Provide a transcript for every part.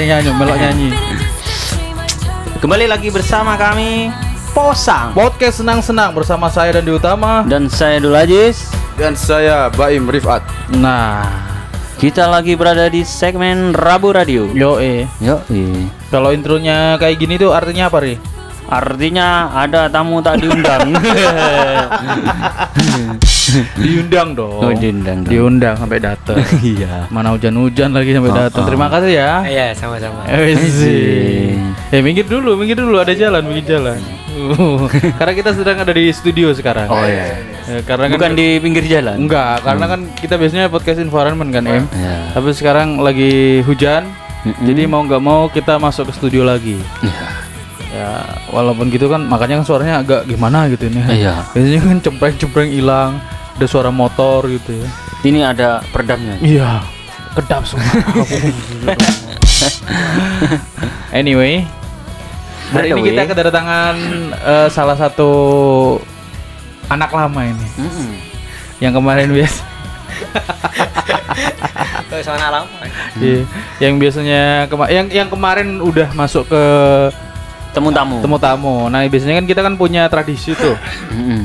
mulai nyanyi, melok nyanyi. Kembali lagi bersama kami Posang Podcast senang-senang bersama saya dan di utama. dan saya Dul Ajis. Dan saya Baim Rifat. Nah, Kita lagi berada di segmen Rabu Radio. yo eh. Yo, Kalau intronya kayak gini tuh artinya apa, Ri? artinya ada tamu tak diundang. Diundang dong. Oh, diundang dong. Diundang sampai datang. Iya. Mana hujan-hujan lagi sampai Oh, datang. oh. Terima kasih ya. Iya, sama-sama. Eh. Eh, minggir dulu, minggir dulu. Ada jalan, minggir jalan. Uh, karena kita sedang ada di studio sekarang. Oh iya. Eh, karena kan Bukan di pinggir jalan. Enggak, karena kan kita biasanya podcast environment kan, Em. Iya. Tapi sekarang lagi hujan. Mm-mm. Jadi mau nggak mau kita masuk ke studio lagi. Iya. Ya, walaupun gitu kan makanya kan suaranya agak gimana gitu ini. Iya. Biasanya kan cempreng-cempreng hilang, ada suara motor gitu ya. Ini ada peredamnya. Iya. Kedap semua. anyway, hari ini kita kedatangan eh, salah satu anak lama ini. Mm-mm. Yang kemarin biasa anak lama. Iya, yang biasanya kema- yang yang kemarin udah masuk ke Temu-tamu. temu tamu. Nah, biasanya kan kita kan punya tradisi tuh.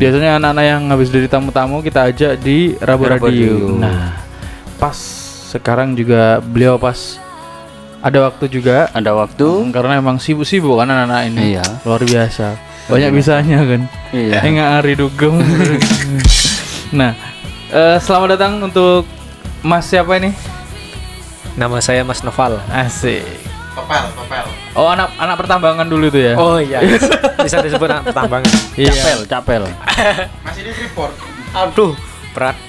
Biasanya anak-anak yang habis dari tamu-tamu kita ajak di Rabu Rabu Radio. Radio. Nah, pas sekarang juga beliau pas ada waktu juga Ada waktu. Hmm, karena emang sibuk-sibuk kan anak-anak ini. Iya. Luar biasa. Banyak bisanya kan. Iya. Enggak hari dugem. nah, eh, selamat datang untuk Mas siapa ini? Nama saya Mas Noval. Asik. Topel, topel. Oh, anak anak pertambangan dulu tuh ya. Oh iya, bisa disebut anak pertambangan. iya. Capel, capel. Masih di Freeport. Aduh, berat.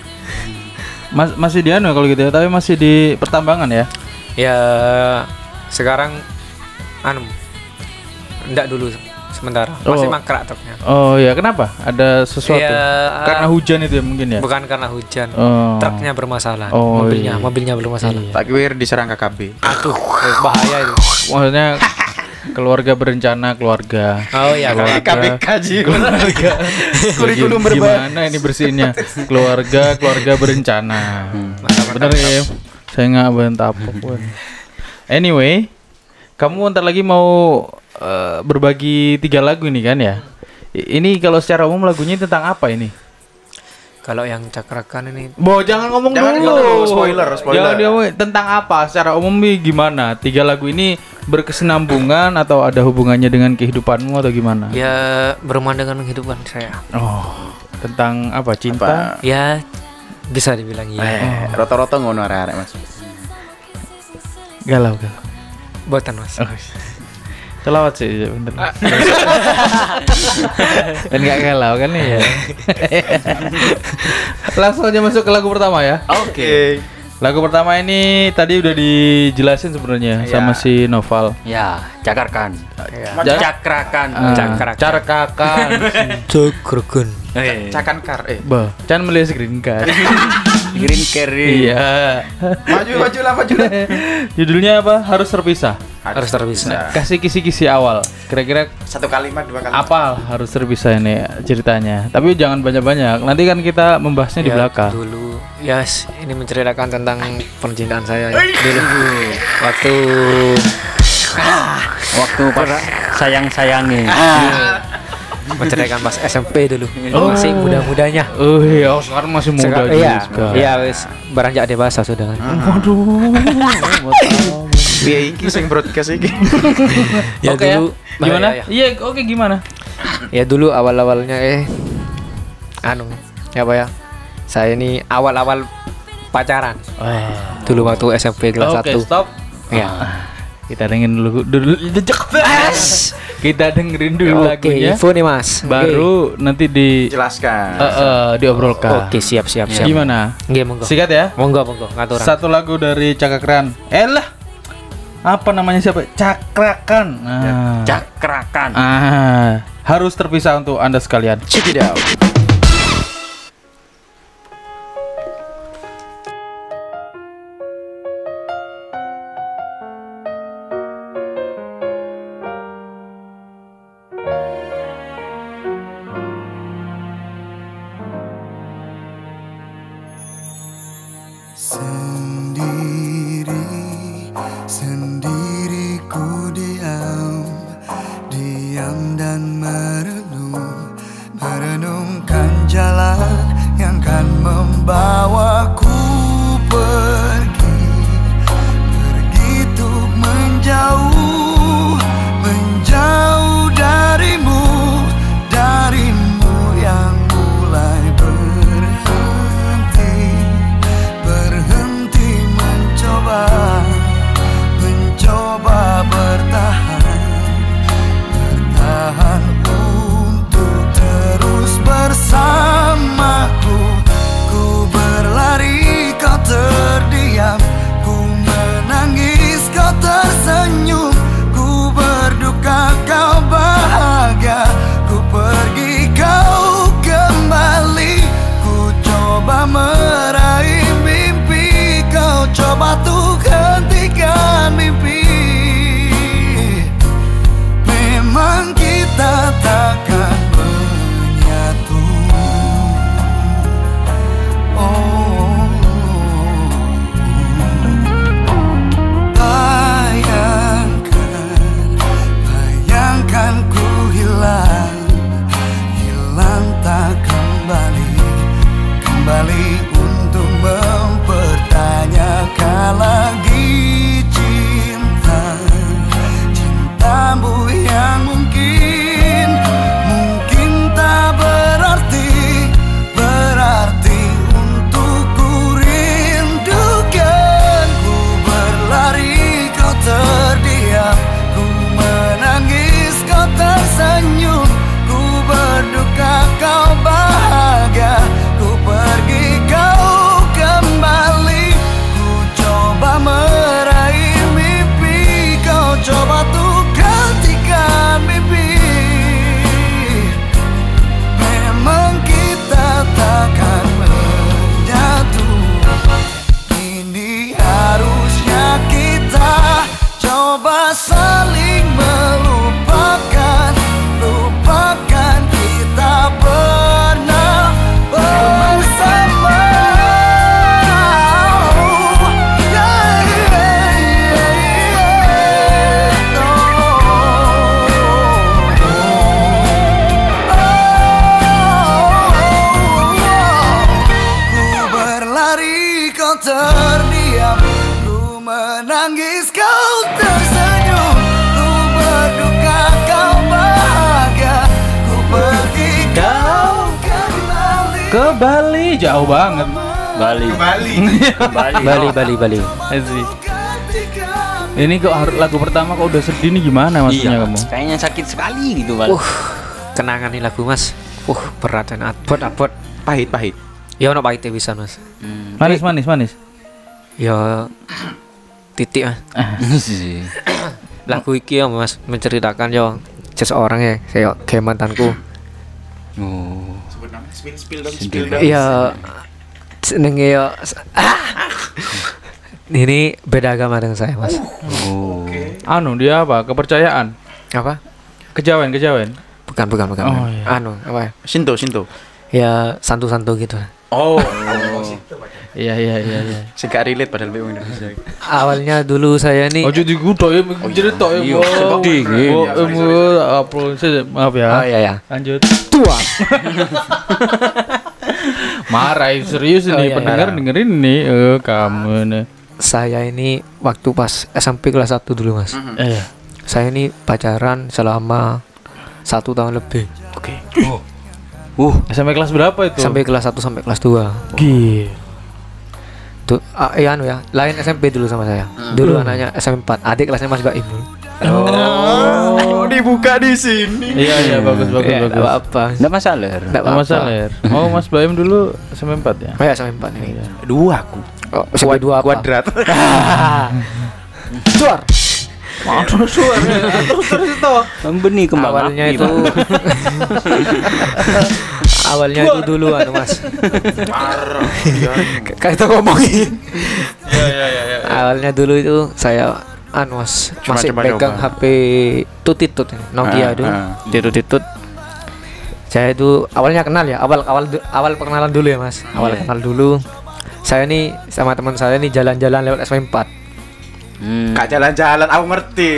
Mas, masih di anu ya kalau gitu ya, tapi masih di pertambangan ya. Ya sekarang anu enggak dulu sementara. Masih Oh. mangkrak truknya. Oh ya, kenapa? Ada sesuatu? Ya, Karena hujan itu ya mungkin ya. Bukan karena hujan. Oh. Truknya bermasalah. Oh, mobilnya, iya. mobilnya bermasalah. Iya. Tak kira diserang KKB. Aduh, bahaya itu. Maksudnya keluarga berencana keluarga. Oh iya, Keluarga. kaji. keluarga. Kurikulum berba- Gimana ini bersihinnya? Keluarga, keluarga berencana. Mantap, Bener ya? Saya nggak bentapok. Wan. Anyway, kamu ntar lagi mau eh, berbagi tiga lagu ini kan ya? I- Ini kalau secara umum lagunya tentang apa ini? kalau yang cakrakan ini Bo, jangan ngomong Jangan dulu. dulu, spoiler, spoiler. Jangan diomongin. tentang apa? Secara umum nih gimana? Tiga lagu ini berkesinambungan atau ada hubungannya dengan kehidupanmu atau gimana? ya berhubungan dengan kehidupan saya. Oh, tentang apa? Cinta? Apa? Ya bisa dibilang iya. Eh, rata-rata ngono arek Mas. Galau, galau. Buatan Mas. Oh, Selawat sih, iya, bener. Dan nggak galau kan ya? Langsung aja masuk ke lagu pertama ya. Oke. Lagu pertama ini tadi udah dijelasin sebenarnya sama si Noval. Ya, cakarkan. Ya. Cakrakan. Ah, Cakrakan. Cakrakan. Cakrakan. Eh, Cakan kar eh. Bah, can melihat screen card. green carry. iya. Maju maju lah maju lah. Judulnya apa? Harus terpisah. Harus terpisah. Kasih kisi-kisi awal. Kira-kira Satu kalimat dua kalimat. apa harus terpisah ini ceritanya? Tapi jangan banyak-banyak. Nanti kan kita membahasnya di Ya, belakang. Dulu, ya s- ini menceritakan tentang percintaan saya ya. dulu. Waktu Waktu pas sayang-sayangi. menceritakan pas SMP dulu. Oh. Masih muda-mudanya. Oh iya, oh, sekarang masih muda Sekarang- juga. iya, iya wis beranjak dewasa sudah. Waduh. Piye iki sing broadcast iki? Ya Oke ya. dulu Gimana? ya, ya. Iya, oke gimana? Ya dulu awal-awalnya eh anu, ya apa ya? Saya ini awal-awal pacaran. Dulu waktu SMP kelas Oke, 1. stop. Ya. Kita dengerin dulu dulu Kita dengerin dulu Oke, lagunya. info nih Mas. Baru nanti di Jelaskan. eh, eh, diobrolkan. Oke, siap siap siap. Gimana? Nggih, monggo. Sikat ya. Monggo, monggo, ngaturan. Satu lagu dari Cakakran. Eh lah. Apa namanya siapa? Cakrakan. Ah. Cakrakan. Ah, harus terpisah untuk Anda sekalian. Check it out. Bali. Bali, Bali, Bali. Asik. Gantikan Ini kok lagu pertama kok udah sedih nih gimana maksudnya Iya, kamu? kayaknya sakit sekali gitu, Bal. Uh, kenangan nih lagu Mas. Uh, berat dan abot abot. Pahit, pahit. Ya ono pahitnya bisa Mas. Hmm. Manis manis manis. Ya titik Mas. Lagu iki ya Mas menceritakan yo seseorang ya kayak kayak mantanku. Oh. Spill, spill dong, spill dong. Iya senengnya yo ah! Ini beda agama dengan saya Mas. Oh. Anu dia apa? Kepercayaan. Apa? Kejawen kejawen. Bukan bukan bukan. Oh, iya. Anu apa ya? Shinto, Shinto. Ya santu-santu gitu. Oh, Iya iya iya iya. sing gak relate padahal BU Indonesia. Awalnya dulu saya nih Ojo digudo ya, cerita ya. Iya, sedih. Oh, sih? Maaf ya. Oh iya ya. Lanjut. Tua. Marah ya, serius Oh, ini iya, pendengar iya. dengerin nih. Eh, kamu nih. Saya ini waktu pas SMP kelas 1 dulu, Mas. Eh, Saya ini pacaran selama satu tahun lebih. Oke. Uh, sampai kelas berapa itu? Sampai kelas 1 sampai kelas 2. Gil. Tuh, ah, iya anu ya, lain SMP dulu sama saya. Dulu anaknya SMP 4, adik kelasnya Mas Baim dulu. Oh, dibuka di sini. Iya iya bagus bagus Ya, bagus. apa-apa. enggak masalah. Nggak Nggak apa-apa. masalah ya. Oh Mas Baim dulu sampai empat ya. Oh ya SMP 4 ini. Dua aku. Oh, 2 apa? Kuadrat. Suar. Membeni kembang Awalnya api, itu. Awalnya itu dulu anu Mas. Parah. Kayak itu ngomongin. Iya iya iya. Awalnya dulu itu saya anu Mas Cuma masih pegang HP tutitut Nokia Ah, itu. ah. Tutitut. Saya itu awalnya kenal ya, awal awal awal perkenalan dulu ya Mas. Awal Iya. kenal dulu. Saya nih sama teman saya nih jalan-jalan lewat SMP4. Hmm. Kak jalan-jalan aku ngerti.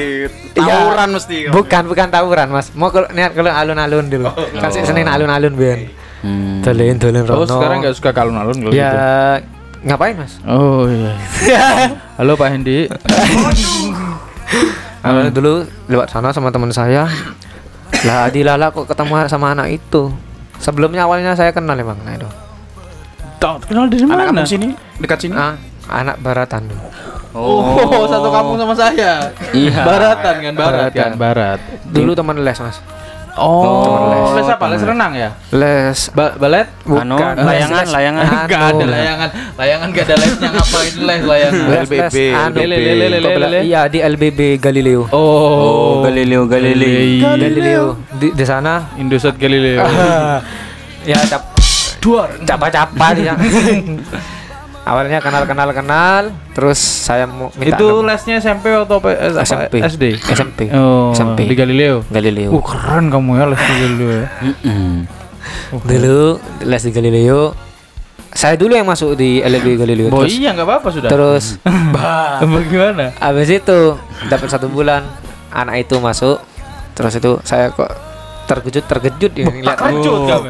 Tawuran mesti. Bukan, bukan tawuran, Mas. Mau kalau niat kalau alun-alun dulu. Kan sih seneng alun-alun Ben. Hmm. Dolen dolen Oh sekarang nggak suka kalun-alun kalau Ya gitu. Ngapain, Mas? Oh iya. Halo Pak Hendi. Awalnya dulu lewat sana sama teman saya. lah dilala kok ketemu sama anak itu. Sebelumnya awalnya saya kenal emang nah itu. Tahu kenal dari Anak mana? kamu sini, dekat sini. Ah, anak baratan dulu. Oh, satu kampung sama saya. Iya. Baratan kan, barat Baratan. kan, barat. Dulu teman les, Mas. Oh, Temen les. les apa? Les renang ya? Les Ba balet? Anu, Bukan. layangan, Les- layangan. Anu. Enggak ada layangan. Layangan gak ada lesnya ngapain les layangan? les, LBB, les, anu, Lele, lele, lele, kok bela- lele. Iya di LBB Galileo. Oh, Oh, Galileo Galilei. Galileo di, di sana Indosat Galileo. ya cap Duar. capa-capa dia. Awalnya kenal-kenal kenal, terus saya mau minta Itu nomor. lesnya SMP atau P- apa? SMP. SD? SMP. Oh, SMP. di Galileo. Galileo. Uh, keren kamu ya les di Galileo ya. Dulu les di Galileo. Saya dulu yang masuk di LB Galileo. Oh Terus, iya nggak apa-apa sudah. terus Bagaimana? habis itu dapat satu bulan anak itu masuk. Terus itu saya kok terkejut terkejut ya lihat Kejut kamu.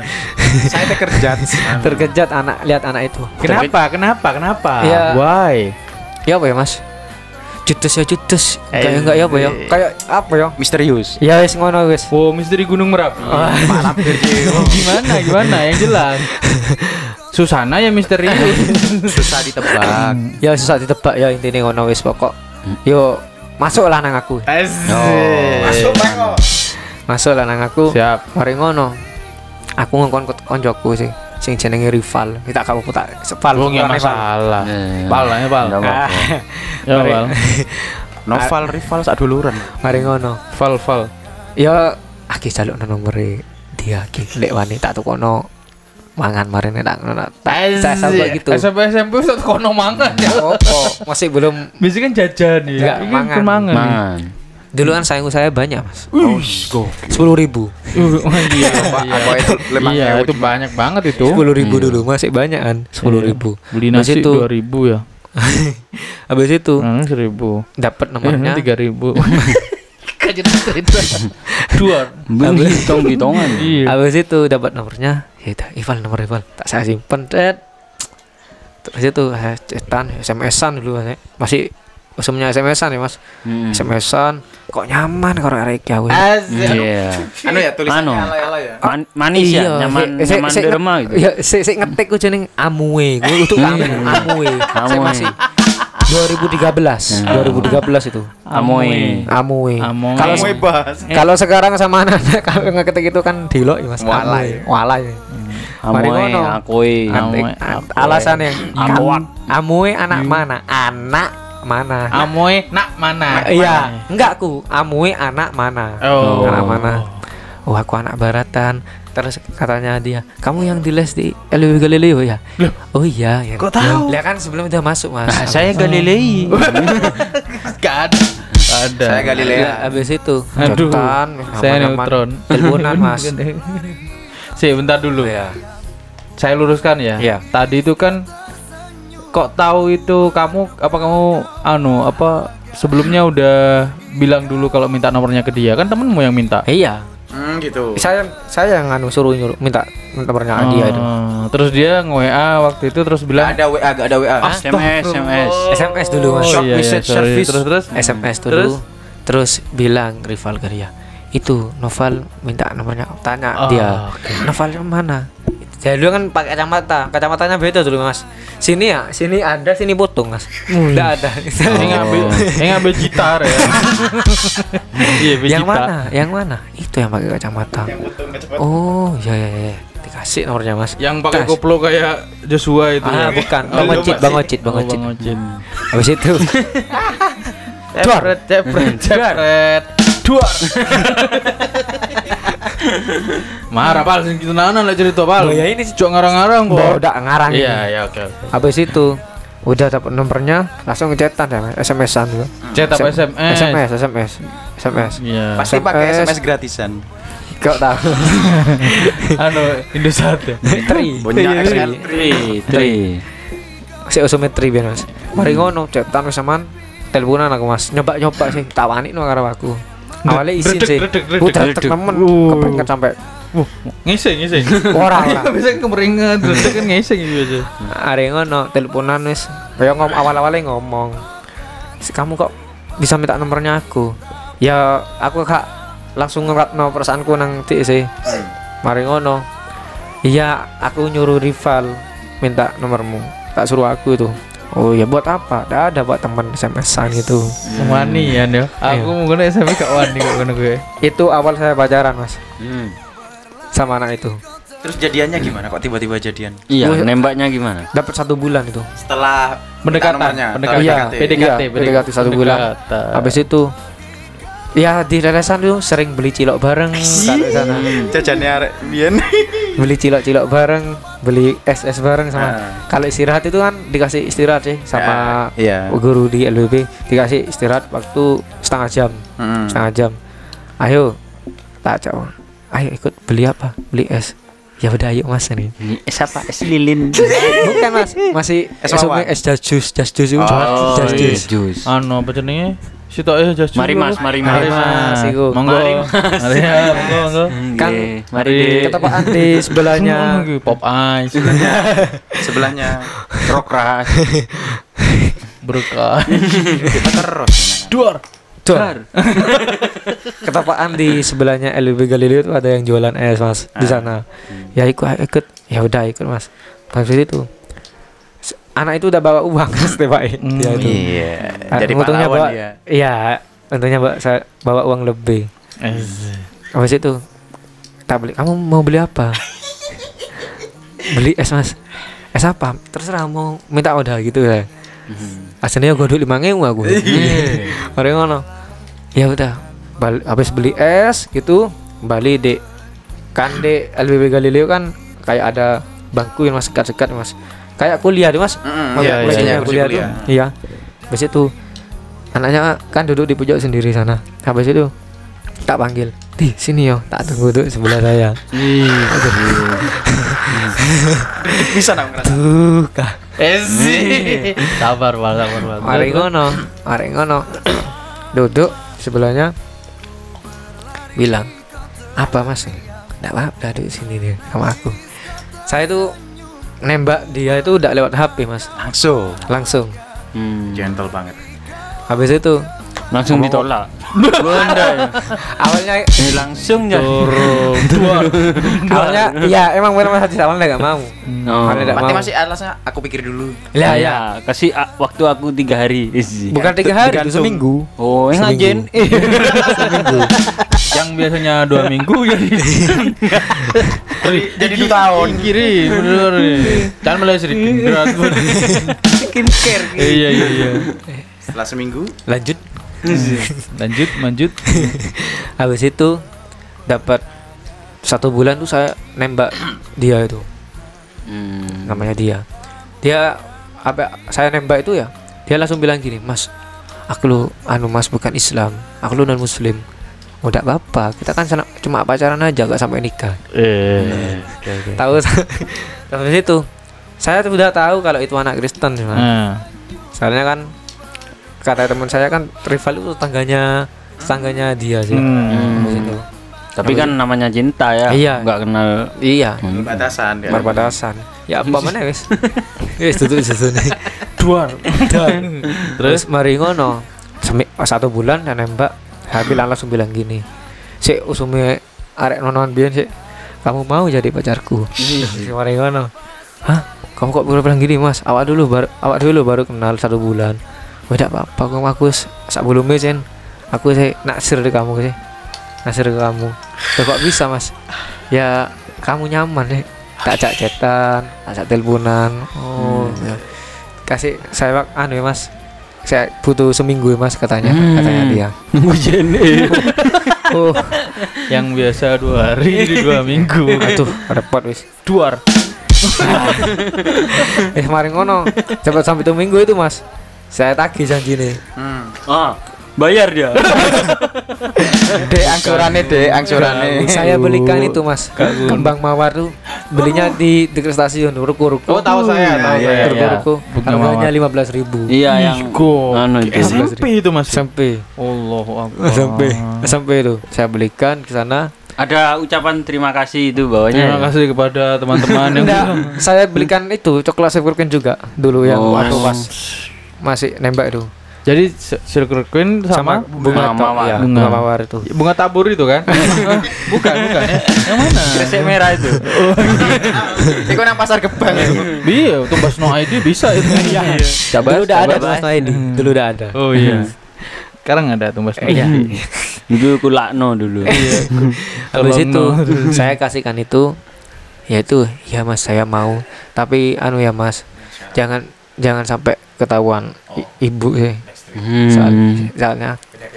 Saya terkerjat. terkejut anak lihat anak itu. Kenapa? Kenapa? Kenapa? Iya. Why? Ya apa ya mas? Judes ya judes. Eh, Kayak enggak ya apa ya? Kayak apa ya? Misterius. Ya wis ngono wis. Oh, misteri Gunung Merapi. Oh, gimana? Gimana? Yang jelas. Susana ya misterius. Susah ditebak. Ya susah ditebak ya intinya ngono wis pokok. Yo masuklah nang aku. Masuk Masuklah nang aku. Siap. Mari ngono. Aku ngongkon ke koncoku sing jenenge rival. Kita kamu tak sepal. Lu nggak rival. masalah. Eh, Pal lah ya, Pal. nggak. Ya, Pal. Novel rival saat duluran. Mari ngono. Val, Val. Ya aki jaluk nomore dia ki lek wani tak tukono mangan mari nek tak ngono. Tak saya sampai gitu. SMP SMP satu kono mangan ya. Opo, masih belum Biasanya kan jajan ya. Ini mangan. kan mangan. Dulu kan sayang saya banyak mas Oh, go. sepuluh ribu Uh, oh, iya, iya. Apa itu lemang Iya, itu banyak banget itu. sepuluh ribu dulu masih banyak kan sepuluh Iya. ribu Beli Habis nasi itu dua ribu ya. habis itu Hmm, seribu. dapat Eh, nomornya tiga ribu. Dua. Beli hitong-hitongan. Iya. habis itu dapat nomornya ya udah Ival nomor Ival tak saya simpen terus itu saya cetan SMS-an dulu Mas. masih musimnya SMS-an ya mas Hmm. SMS-an kok nyaman kalau arek gawe Iya. Anu ya tulisannya Anu. ala-ala ya. Man- manis ya, nyaman Iya, se- nyaman se- derma gitu. Iya, se se ngetik ku jeneng Amue. Gue itu kamu Amue. Saya Amue. masih 2013. 2013 itu. Amoy. Amue. Amue. Kalau Kamu bahas. kalau sekarang sama anak kalau ngetik itu kan dilok ya Mas. Walai. Amue. Walai. Mari Amoy, ngono. akoi. Antik, Amue, a- Akue. alasannya Amuak. Amue anak mana? Anak mana? Amoy nak mana? Iya, enggak ku. Amue anak mana? Oh. Anak mana? Oh, aku anak baratan. Terus katanya dia, kamu yang di les di LW Galileo ya? Oh iya, ya. Kok tahu? Lihat kan sebelum udah masuk mas. Nah, saya Galilei. Gak ada. Ada. Saya Galilea. Ya, habis itu Aduh, jotan, saya neutron. Teleponan mas. Sih, bentar dulu. ya. saya luruskan ya. Iya. Tadi itu kan kok tahu itu kamu apa kamu anu apa sebelumnya udah bilang dulu kalau minta nomornya ke dia kan temenmu yang minta. Iya Hmm, gitu. saya saya yang anu suruh nyuruh minta nomornya dia itu Oh, Terus dia nge-WA waktu itu terus Gak bilang ada WA, gak ada WA. SMS, SMS. SMS dulu mas Oh, iya, iya, service. Terus terus SMS dulu Terus? terus, bilang rival ke dia itu Noval minta nomornya Oh, tanya dia Noval yang mana jadi dulu kan pakai kacamata. Kacamatanya beda dulu mas. Sini ya sini ada sini potong mas. Nggak ada. Ini ngambil, ini ngambil gitar ya. Iya, yang mana? Yang mana? Itu yang pakai kacamata. Oh ya ya ya dikasih nomornya mas. Yang pakai koplo kayak Joshua itu. ah ya. bukan. Oh, bang Ocit bang Ocit bang Oh, Ocit. Bang Ocit. habis itu. Cepret, cepret, cepret. Duar. Marah pal sing gitu nanan lah cerita pal. Oh, ya ini sih. cok ngarang-ngarang kok. udah ngarang Iya, ya oke. oke. habis itu udah dapat nomornya langsung ngecetan ya SMS-an dulu Chat apa SMS? SMS SMS SMS Iya. Pasti pakai SMS. Gratisan. kau tahu anu Indosat ya. tri Banyak XL. Tri, tri. si usumetri biar mas mari ngono cetan wis saman teleponan aku mas nyoba nyoba sih tawani no karo aku awalnya Redek, sih redek, redek, redek. temen Uh. kepengen sampai Ngising, ngising. Ora, ora. Bisa kemeringat terus kan ngising gitu aja. hari ngono teleponan wis kayak ngom awal awalnya ngomong "Si, kamu kok bisa minta nomornya aku ya aku kak langsung ngeratno perasaanku nang ti sih mari ngono iya aku nyuruh rival minta nomormu tak suruh aku itu oh ya buat apa Nggak ada buat teman SMS-an gitu Wani ya nih. Aku mungkin SMS gak wani kok ngono gue. itu awal saya pacaran mas Hmm. sama anak itu Terus jadiannya gimana? Kok tiba-tiba jadian? Iya, Gua- nembaknya gimana? dapat satu bulan itu Setelah Pendekatan, pendekatan, Iya, PDKT, iya, PDKT satu bulan. Habis itu ya di Reresan tuh sering beli cilok bareng di sana Jajannya arek biyen. beli cilok-cilok bareng beli es-es bareng sama Ah. kalau istirahat itu kan dikasih istirahat sih sama Iya. guru di LBB dikasih istirahat waktu setengah jam Hmm. setengah jam ayo tak Bang. ayo ikut beli apa beli es ya udah ayo mas ini es apa? Es lilin. bukan mas masih Es es es jus jas jus itu Oh, jas iya, jus jus. Anu apa jenenge? Sitok eh jas Mari, Mas, mari, Mas. Mari Mas. Iku. Monggo. Mari, Mas. Mari ya, monggo, monggo. Kan mari ketepaan di sebelahnya Pop Ice. Sebelahnya Rokras. Berkah. kita terus. Duar. Tuh. ketepaan di sebelahnya LBB Galileo itu ada yang jualan es mas di Ah. sana ya ikut ikut ya udah ikut mas habis itu anak itu udah bawa uang Pak Hmm, dia itu. Iya. Jadi untungnya bawa dia. iya untungnya bawa saya bawa uang lebih. Habis itu tak beli kamu mau beli apa? Beli es mas. Es apa? Terserah mau minta udah gitu ya. Aslinya gua dulu lima ngewu aku. Mari ngono. Ya udah bal- habis beli es gitu balik dek. Kan di LBB Galileo kan kayak ada bangku yang mas sekat-sekat mas kayak kuliah deh mas. Mm, Kayak iya, kuliahnya iya, kuliah tuh. kuliah. iya. Habis itu anaknya kan duduk di pojok sendiri sana. Habis itu tak panggil. Di sini yo. Tak tunggu tuh sebelah saya. Bisa nang ngerasa. tuh kah Esi. Sabar, Pak, sabar, Pak. mari ngono mari ngono. Duduk sebelahnya bilang apa mas? Nggak apa duduk sini nih sama aku. Saya tuh nembak dia itu udah lewat HP mas Langsung. langsung Hmm. Gentle banget. habis itu Langsung ditolak. Bunda ya. awalnya Ini langsung ya. Awalnya iya emang benar mas hati awalnya nggak mau Oh. Awalnya nggak Berarti mau masih alasnya aku pikir dulu. lah ya ya, kasih waktu aku tiga hari. Bukan tiga hari itu seminggu Oh, yang ngajen. Yang biasanya dua minggu jadi Jadi dua tahun. kiri bener. Jangan mulai sedikit berat. skincare Iya iya iya. Setelah seminggu, lanjut Lanjut, lanjut. habis itu dapat satu bulan tuh saya nembak dia itu Hmm. namanya dia dia apa saya nembak itu ya dia langsung bilang gini mas aku lu anu mas bukan Islam aku lu non Muslim udah apa kita kan sana- cuma pacaran aja gak sampai nikah Eh. tahu Habis itu saya tuh udah tahu kalau itu anak Kristen Mas. Nah, Soalnya kan kata teman saya kan rival itu tetangganya tetangganya dia sih. Hmm. Itu. Tapi kan namanya cinta ya. Iya. Nggak kenal. Iya, Batasan ya. perbatasan. Ya apa mana wis? Wis tutup sesune. duar. Terus mari ngono. Satu bulan dan nembak Habil langsung bilang gini. Si usume arek nonon biyen sih. Kamu mau jadi pacarku? Si mari ngono. Hah? Kamu kok baru bilang gini, Mas? Awak dulu baru awak dulu baru kenal satu bulan. Beda apa-apa kok aku s- sak sen. Aku sih naksir di kamu sih. Naksir ke kamu. Loh, kok bisa, Mas? Ya kamu nyaman deh. Tak ajak chatan, ajak teleponan. Oh, ya. Kasih saya anu ya, Mas. Saya butuh seminggu Mas katanya, katanya dia. Nunggu jene. Oh, Yang biasa dua hari jadi dua minggu. aduh, repot wis. duar. Eh, kemarin ngono. Cepat sampai tuh minggu itu, Mas. Saya tagih janji nih. Ah, bayar dia. Dek angsurannya dek angsurannya. Saya belikan itu, Mas. Kembang mawar tuh belinya di dekat stasiun ruko-ruko. Oh, tahu saya, tahu Iya, saya. iya. Ruko-ruko. Bunga Harganya lima belas ribu. Iya yang anu itu. SMP itu Mas. SMP. Allahu Akbar. SMP. SMP itu. Saya belikan ke sana. Ada ucapan terima kasih itu bawahnya. Terima kasih kepada teman-teman yang saya belikan itu coklat Silver juga dulu yang Oh. waktu pas masih nembak itu. Jadi Silver Queen sama, Sama bunga, bunga mawar. ya, Bunga. bunga mawar itu. bunga tabur itu kan? bukan, bukan ya. Yang mana? Kresek merah itu. Iku nang pasar kebang. Iya, tumbas no ID bisa itu. Iya. Dulu udah ada Mas Noidi. Dulu udah ada. Oh iya. Sekarang ada tumbas no Iya. ID. Dulu kulakno dulu. Habis Tolong itu saya kasihkan itu ya itu ya Mas saya mau. Tapi anu ya Mas, jangan jangan sampai ketahuan i- ibu sih. Hmm. Soal- soalnya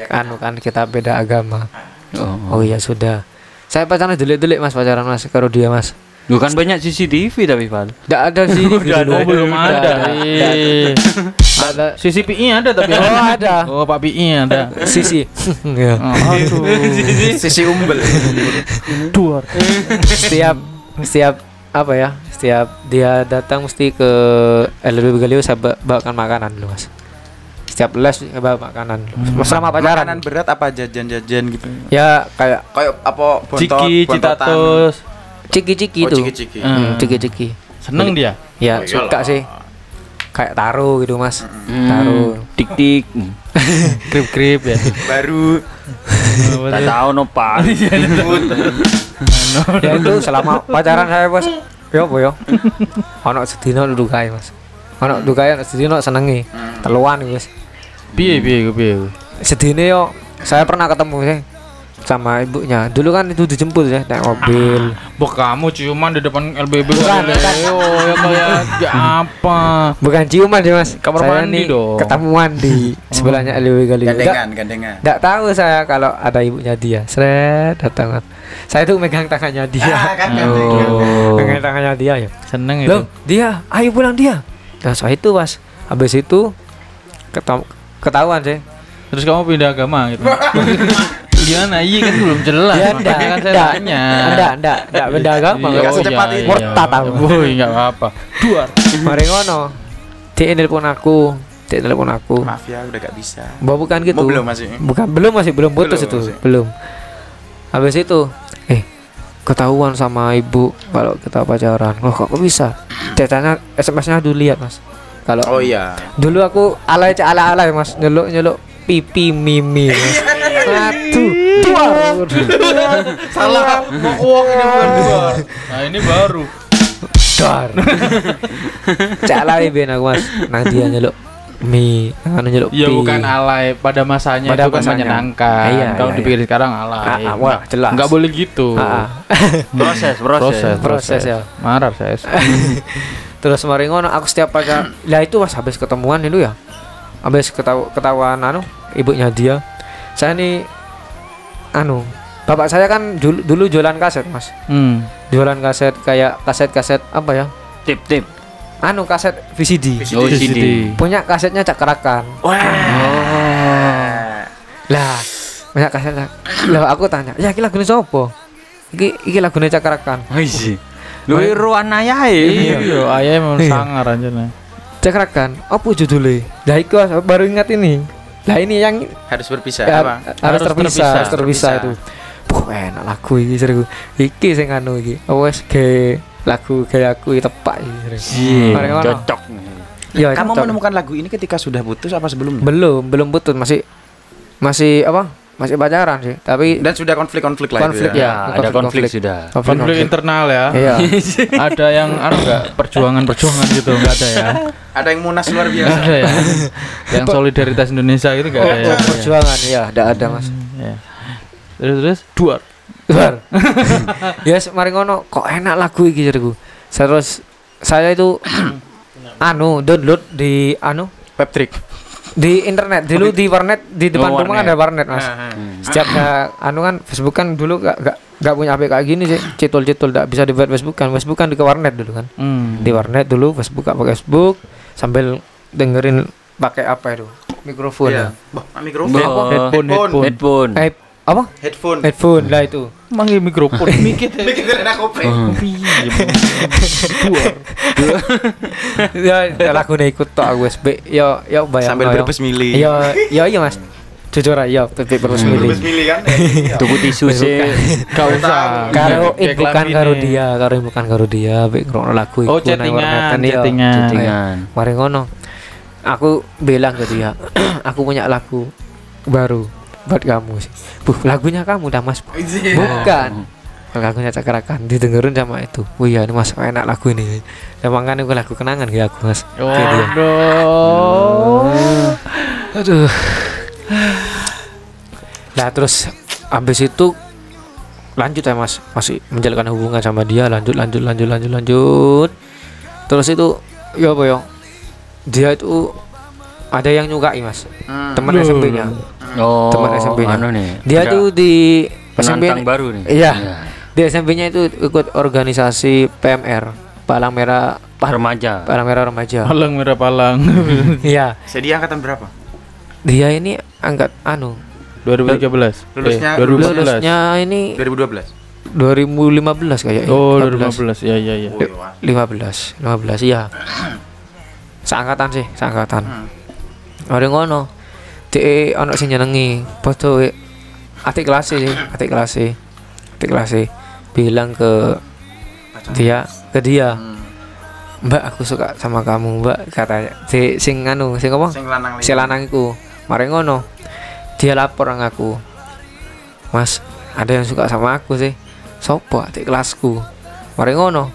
anu kan kita beda agama. Oh. Oh iya sudah. Saya pacaran delik-delik Mas pacaran Mas karo dia Mas. Bukan banyak CCTV tapi Val. Enggak ada sih dulu. Oh, belum ada. Ada. Sisi PI ada tapi Oh, ada. Oh, Pak PI ada. Sisi. Ya. Oh. Sisi umbel. Duar. setiap setiap apa ya setiap dia datang mesti ke LLB Galio saya ba- bawakan makanan dulu mas setiap les bawa makanan dulu. selama pacaran Makanan berat apa jajan-jajan gitu. ya kayak Kayak apa bontot, Ciki. Citatos. ciki-ciki Oh, itu ciki-ciki. Hmm, ciki-ciki Seneng dia. ya Oh, suka iyalah. sih kayak taruh gitu mas Hmm. taruh Tik tik. Krip-krip ya. Baru Tak tahu no Pak. ya itu selama pacaran saya bos yo apa yo ono sedino dukai mas ono dukai ono sedino senengi teluan guys Piye piye piye. ku? sedini yo saya pernah ketemu sih sama ibunya dulu kan itu dijemput ya naik mobil Bok kamu ciuman di depan LBB Bukan. Oh, ya kayak ya apa? bukan ciuman sih mas Kamar saya mandi dong. ketemuan di sebelahnya LW kali gandengan, gandengan. enggak tahu saya kalau ada ibunya dia seret datang saya tuh megang tangannya dia Ah, kan Oh. megang tangannya dia ya Seneng itu. loh dia ayo pulang dia nah soal itu mas habis itu ketam- ketahuan sih Terus kamu pindah agama gitu. Gimana? Iya kan belum jelas. ya enggak kan saya enggak tanya. enggak enggak enggak beda agama Iya, Nggak oh, secepat iya, itu. iya. Murtad aku. Woi, enggak apa-apa. Duar. mari ngono dia nelpon aku dia nelpon aku Maaf ya, udah gak bisa. Bahwa bukan gitu. Belum masih. Bukan belum masih belum putus Belum itu, masih. belum. Habis itu, eh ketahuan sama ibu kalau kita pacaran. Loh kok, kok bisa? Dia tanya SMS-nya dulu lihat, Mas. Kalau Oh iya. dulu aku alay cak ala alay Mas, nyeluk nyeluk pipi mimi. Mas. Aduh, duar. Salah. Mau uang ini bukan duar. Nah, ini baru. Duar. cak alay ben aku Mas. Nah dia nyeluk mi, anu nyeluk Ya bukan alay pada masanya Pada itu kan masanya. menyenangkan. Iya, Kalau iya, dipikir sekarang alay. Ah, ah, wah, jelas. Enggak boleh gitu. Ah, ah. Proses, proses. Proses, ya. Marah saya. Terus mari ngono aku setiap pacar lah itu pas habis ketemuan itu ya. Habis ketahu ketahuan anu ibunya dia. Saya nih anu bapak saya kan dulu, dulu jualan kaset mas Hmm. jualan kaset kayak kaset-kaset apa ya Tip tip. anu kaset VCD, Oh, CD. punya kasetnya cakarakan lah punya kaset lah aku tanya ya iki lagune sopo iki iki lagune cakarakan Oh, iya. Lu ruan ayahe. Iya, ayah memang Iya. sangar aja nah. cekrakan apa judulnya nah itu Mas, aku baru ingat ini nah ini yang Harus berpisah ya, apa? harus, Harus terpisah, terpisah, harus terpisah itu Puh, enak lagu iki seru iki sing anu iki wes ke lagu kayak aku iki tepak iki. Cocok. ya Kamu cocok. menemukan lagu ini ketika sudah putus apa sebelumnya? belum belum putus masih masih apa masih pacaran sih tapi Dan sudah konflik-konflik lah konflik ya. ya, ada konflik sudah. Konflik internal ya. iya ada yang anu enggak perjuangan-perjuangan gitu enggak ada ya. Ada yang munas luar Enggak biasa. ada ya. yang solidaritas Indonesia gitu enggak ada ya. Untuk perjuangan ya tidak ada mas Ya. Terus terus dua. Bar. ya yes, mari ngono kok enak lagu iki jariku terus saya itu anu download di anu Web trick. Di internet dulu di warnet di depan Oh, rumah kan warnet. ada warnet mas setiap ga- anu kan Facebook kan dulu gak gak, gak punya HP kayak gini sih cetol cetol gak bisa dibuat Facebook kan Facebook kan di ke warnet dulu kan Hmm. di warnet dulu Facebook gak pakai Facebook sambil dengerin pakai apa itu mikrofon Iya. ya. Bah, mikrofon. Bah. Headphone, headphone. Headphone. eh apa Headphone. headphone lah itu Manggil mikrofon mikir. Mikir enak kopre. ya ya lagu ikut tok aku USB ya ya bayang Sambil berbes mili. ya ya iya mas jujur aja bebek berbes mili Berbes mili kan? Tuku tisu sih. Gak usah. karo bukan karo nih. dia karo bukan karo dia bek lagu Oh, iku nang chattingan, warnetan, iya. chattingan. Chattingan. mari ngono aku bilang ke dia aku punya lagu baru buat kamu sih. Buh lagunya kamu dah mas. Bukan. Lagunya cakarakan didengerin sama itu. Oh iya ini mas enak lagu ini. Emang kan itu lagu kenangan ya aku mas. Oh, Kayak dia. Waduh. aduh. Nah terus habis itu lanjut ya mas. Masih menjalankan hubungan sama dia. Lanjut lanjut lanjut lanjut lanjut. Terus itu ya apa ya? Dia itu ada yang nyukai mas. Teman Loh. SMP nya Oh, Teman SMP-nya. anu nih. dia tuh di SMP baru nih. Iya. di SMP nya itu ikut organisasi PMR Palang Merah Pa- Remaja. Palang Merah Remaja Palang merah palang. iya Saya dia angkatan berapa? dia ini angkat anu 2013. Lulusnya- eh, 2014. lulusnya ini 2012. 2015 kayaknya Oh, 2015. 14. Ya, ya, ya. 15 15 iya seangkatan sih seangkatan Hmm. ada ngono di ono sing nyenengi. Foto atik kelas sih atik kelas atik kelas bilang ke dia ke dia Hmm. mbak aku suka sama kamu mbak katanya si sing anu sing apa? Sing lanang si lanang iku. Mari ngono. Dia lapor nang aku mas ada yang suka sama aku sih. Sopo adik kelasku? Mari ngono.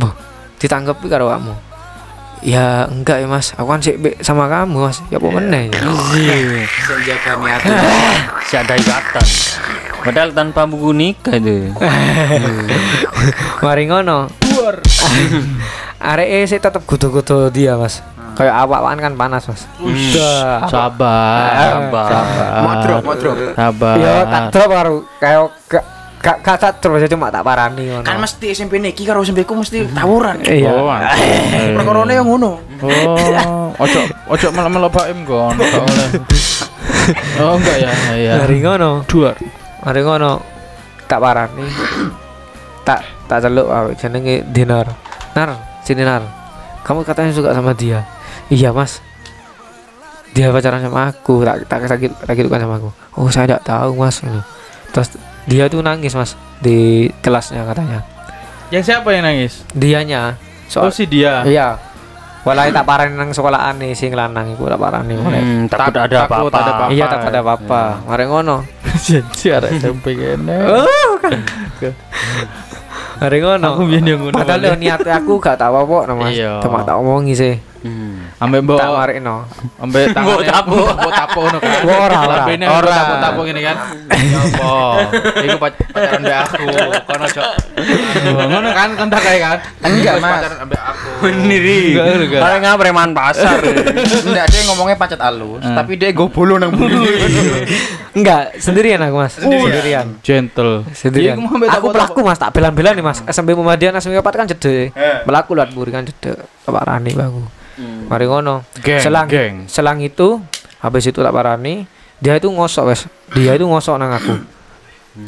Boh ditanggapi karo kamu ya enggak ya mas aku kan sih sama kamu mas ya apa meneh ya Senjaga niat. Si ada ikatan. Padahal tanpa buku nikah itu. mari ngono arek e sih tetep gudo-gudo dia mas kayak awak-awakan kan panas mas udah Sabar. Sabar. Modrok, modrok. Sabar. ya tak drop karo kayak tak drop aja cuma tak parani ngono Kan mesti SMP niki karo SMP ku mesti tawuran. iya Oh, anjir. Perkorone yang ngono. Oh, ojo ojo malah melepakim kon. Gak oleh. Oh, enggak ya. Ya. Mari ngono Dua. mari ngono tak parani tak tak celuk jenenge Dinar Nar sini Nar kamu katanya suka sama dia iya mas dia pacaran sama aku tak tak sakit tak kan sama aku oh saya tidak tahu mas terus dia tuh nangis mas di kelasnya katanya Yang siapa yang nangis? dianya Oh, soal si dia. iya Walai tak parani nang sekolahan nih sing lanang iku tak parani Hmm, takut Tak- ada takut apa-apa. iya tak ada apa-apa mari ngono Janji arek SMP kene. mari ngono Aku biyen yang ngono. padahal yo niat aku gak tak apa-apa no, mas Iya. cuma tak omongi sih Hmm. Ambek mbok ambek tangan Mbok tapuk. mbok tapuk ngono kan. Mbok ora, ora. Ora. tapuk tapuk ngene kan. Ya apa? Iku pac- pacaran mbek aku. Kono cok. Ngono kan kan tak kae kan. Enggak, Mas. Pacaran ambek aku. Sendiri. Orang nggak preman pasar. Enggak, dia ngomongnya pacet alus, Hmm. tapi dia gobolo nang bumi. enggak sendirian aku mas sendirian Gentle. sendirian Iya, aku pelaku mas tak belan-belan nih mas SMP Muhammadiyah SMP 4 kan cedek melaku lewat buri kan cedek tak parani aku mari ngono Geng, selang geng. selang itu habis itu tak parani dia itu ngosok wes dia itu ngosok nang aku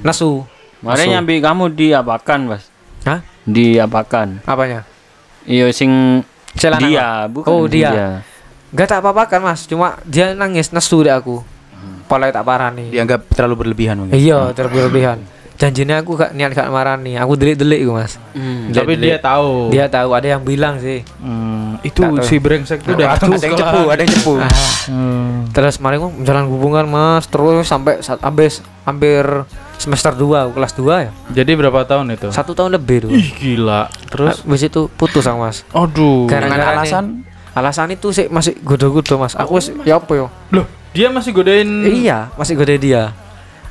nesu Makanya Nesu. nyambi kamu diapakan, Mas? Hah? diapakan? Apanya? Iya sing Celana dia, bukan Oh, dia. Gak tak apa-apa kan mas, cuma dia nangis nesu deh aku. Pola tak parah nih. Dianggap terlalu berlebihan mungkin. Iya, terlebih-lebihan. Janjinya aku gak niat gak marah nih. Aku delik-delik gue mas. Hmm. Tapi dia tahu. Dia tahu ada yang bilang sih. Hmm, itu si brengsek itu udah Ada yang cepu, ada yang cepu. Hmm. Terus kemarin gua menjalin hubungan mas, terus sampai saat habis hampir semester 2 kelas 2 ya. Jadi berapa tahun itu? Satu tahun lebih tuh. Ih gila. Terus Habis itu putus sama mas. aduh. Gara-gara alasan Alasan itu sih masih godo-godo mas. Aku wis ya apa yo? Loh, dia masih godain Iya, masih godo dia.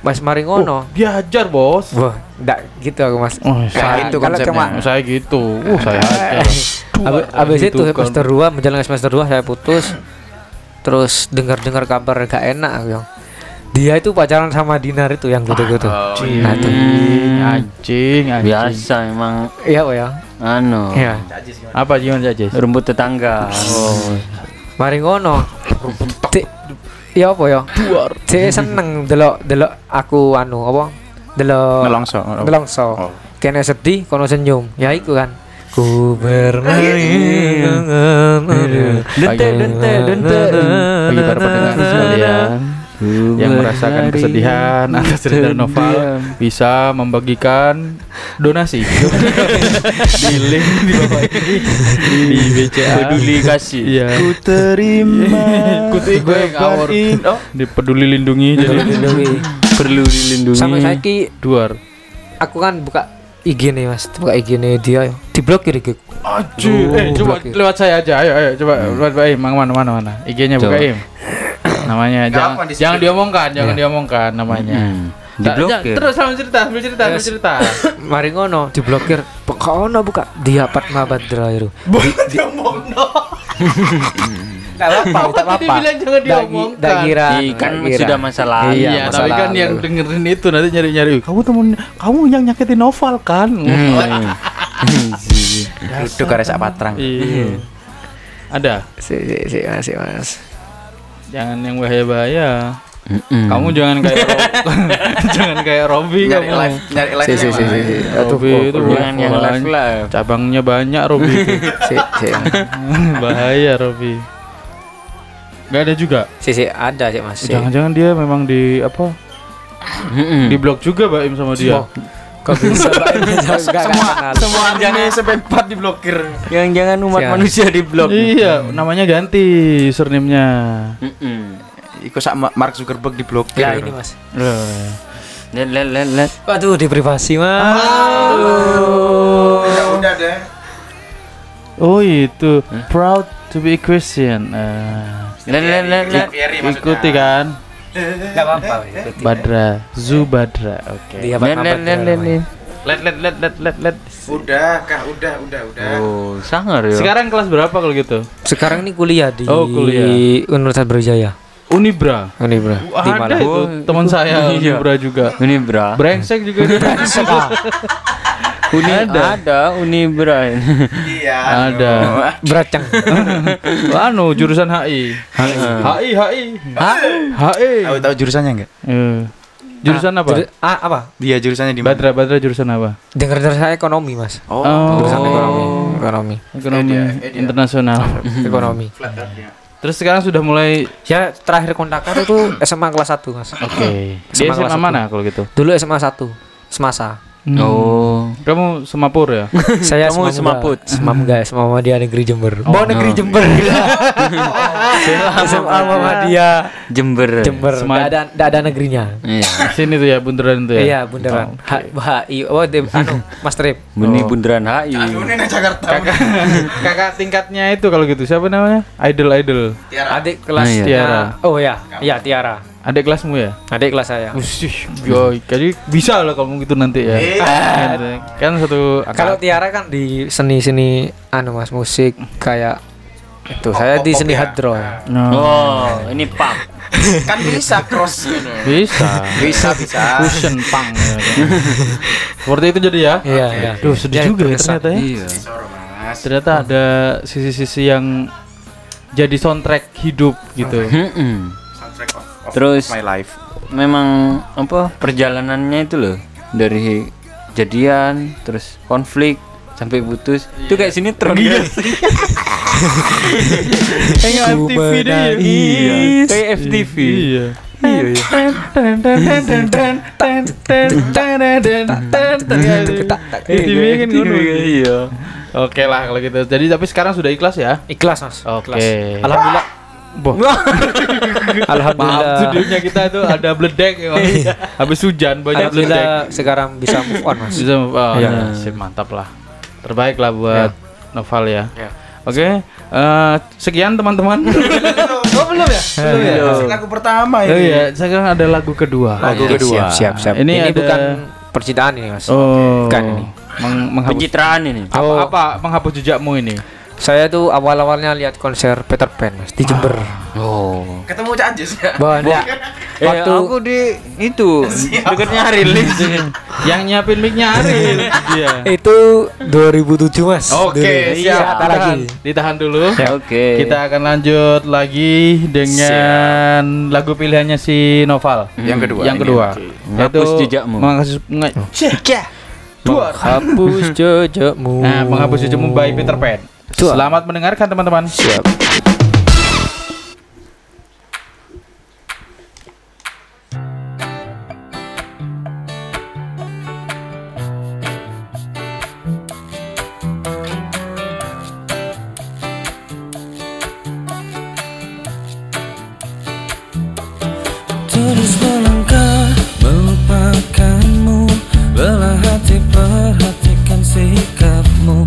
Mas mari Oh, ngono. dia hajar, Bos. Wah, enggak gitu aku mas. Oh, saya, gitu kalau konsepnya. cuma- saya gitu. Uh, saya hajar. Abis, abis Gitu itu kan. semester 2 menjalani semester 2 saya putus. Terus dengar-dengar kabar gak enak aku yang. Dia itu pacaran sama Dinar itu yang godo-godo. Oh, Nah, itu. Anjing, anjing. Biasa emang Iya, Pak, ya. anu Iya. Apa gimana aja? rumput tetangga. Oh. Mari ngono. Iya apa ya? Cek seneng delok delok aku anu apa? Delok Nelongso. Nelongso. Oh. Kene sedih kono senyum. Ya iku kan. Ku bermain Dente, dente, dente. Bagi para pendengar sekalian yang merasakan kesedihan atas cerita novel bisa membagikan donasi. Di link di bawah ini. Di BCA Peduli kasih. iya. Ku terima. Ngawur beban- Oh, di peduli lindungi jadi Perlu dilindungi. Sampai saiki duar. aku kan buka IG nih Mas, buka IG nih dia diblokir IG. Oh, eh coba lewat saya aja, ayo ayo coba lewat Pak Im, mana mana mana. IG-nya buka. Im. Namanya Nggak jangan apa, di jangan diomongkan, jangan diomongkan namanya. Hmm. Diblokir. Terus sambil cerita, sambil cerita, sambil cerita. Mari ngono diblokir. Buka ono buka dia Fatma Badra itu. Enggak apa-apa, enggak apa-apa. Dibilang jangan diomongkan. nggak kira. Kan sudah masa lalu. Iya, Iya, tapi masalah kan yang dengerin itu nanti nyari-nyari. Kamu temen, kamu yang nyakitin novel kan? Hmm. Duduk karek sak patrang. Iya. Ada. Si si si Mas, si Mas. Jangan yang bahaya-bahaya. Mm-mm. Kamu jangan kayak Rob- jangan kayak Robby Nyari kamu. live, nyari live. Si si si si. kok- itu Jangan yang live live. cabangnya banyak Robby itu. si si bahaya Robby. Gak ada juga. si si ada sih Mas. Jangan-jangan dia memang di apa? Mm-mm. Di blok juga Baim sama dia. Kok bisa? Semua semua jangan sampai empat diblokir. Jangan-jangan umat Siap. manusia di blok. Iya, namanya ganti username-nya. Mm-mm. Iku sak Ma- Mark Zuckerberg diblokir. Ya ini Mas. Loh. Let let let let. Waduh di privasi Mas. Udah udah deh. Oh itu proud to be Christian. Let let let let. Fieri ikuti kan? Enggak apa-apa. ikuti. Badra, Zubadra. Oke. Let Fatma let Badra let let namanya. let. Let let let let let. Udah, Kak, udah, udah, udah. Oh, sangar ya. Sekarang kelas berapa kalau gitu? Sekarang ini kuliah di Oh, kuliah. Universitas Brawijaya. Unibra. Unibra. Wah, Di ada Malang. itu teman saya Iya. Unibra juga. Uni bra. Brengsek juga dia. Uni Ada. ada. Uni bra. Iya. Ada. Beracang. anu jurusan HI. HI HI. HI. Tahu tahu jurusannya enggak? Eh, Jurusan apa? Juru- ah, apa? Dia jurusannya di mana? Badra Badra jurusan apa? Dengar dengar saya ekonomi, Mas. Oh. Jurusan ekonomi. Ekonomi. Ekonomi Edia. internasional. Ekonomi. Terus sekarang sudah mulai Ya terakhir kontakan itu SMA kelas 1, Mas. Oke. Di SMA kelas SMA satu. mana kalau gitu? Dulu SMA 1. Semasa. Oh. Kamu semapur ya? Saya Kamu Semaput. Semam guys, sama Muhammadiyah Negeri Jember. Oh. Bawa Negeri Jember. SMA Muhammadiyah Jember. Jember. Enggak ada enggak ada negerinya. Iya. Sini tuh ya bundaran tuh ya. Iya, bundaran. H HI. Oh, dem, anu, Mas Trip. Muni bundaran HI. Jakarta. Kakak, kakak tingkatnya itu kalau gitu siapa namanya? Idol idol. Adik kelasnya. Tiara. Oh ya, iya Tiara. Adik kelasmu ya? Adik kelas saya. Usih, boy. Jadi bisa lah kamu gitu nanti ya. Gitu. Kan satu Kalau Tiara kan di seni-seni anu Mas musik kayak itu. Saya di seni hadro. No. Oh, ini pub. kan bisa cross gitu. Bisa. Bisa, bisa. Fusion punk. ya kan. Seperti itu jadi ya. Iya, iya. Duh, sedih Ya, juga ya ternyata ya. Iya. Ternyata ada sisi-sisi yang jadi soundtrack hidup gitu. Of, Terus- my life. Memang apa perjalanannya itu loh dari jadian terus konflik sampai putus. Itu kayak sinetron Iya kan? Kayak FTV deh. Iya, kayak FTV. Iya. Iya, iya. Kan. Iya. Oke lah kalau gitu. Jadi tapi sekarang sudah ikhlas ya? Ikhlas mas. Oke. Ikhlas. Alhamdulillah. Boh. Alhamdulillah. Maaf studionya kita tuh ada bledek ya. Habis hujan banyak bledek. Alhamdulillah sekarang bisa move on mas. Bisa oh, Iya. ya, sip, mantap lah. Terbaik lah buat Noval ya. Ya. Oke, eh, sekian teman-teman. Oh belum ya? Belum ya? Iya. Masih lagu pertama Oh ini. iya, sekarang ada lagu kedua. Lagu kedua. Siap siap siap. Ini Ini, ada- bukan percintaan ini mas. Oh, Bukan ini. Meng- menghapus Pencitraan ini. apa, Oh. apa menghapus jejakmu ini? Saya tuh awal-awalnya lihat konser Peter Pan mas di Jember. Oh. Ketemu Cak Anjus ya? Banyak. Eh, Waktu aku di itu dekatnya rilis. Yang nyiapin mic-nya Aril. Iya. itu 2007 mas. Oke, Dulu. siap. Kata Ditahan, lagi. ditahan dulu. Oke. Kita akan lanjut lagi dengan lagu pilihannya si Noval. Yang kedua. Yang ini. kedua. Oke. Menghapus jejakmu. Menghapus Dua. Menghapus jejakmu. Nah, menghapus jejakmu by Peter Pan. Selamat mendengarkan teman-teman. Siap. Terus melangkah melupakanmu Lelah hati perhatikan sikapmu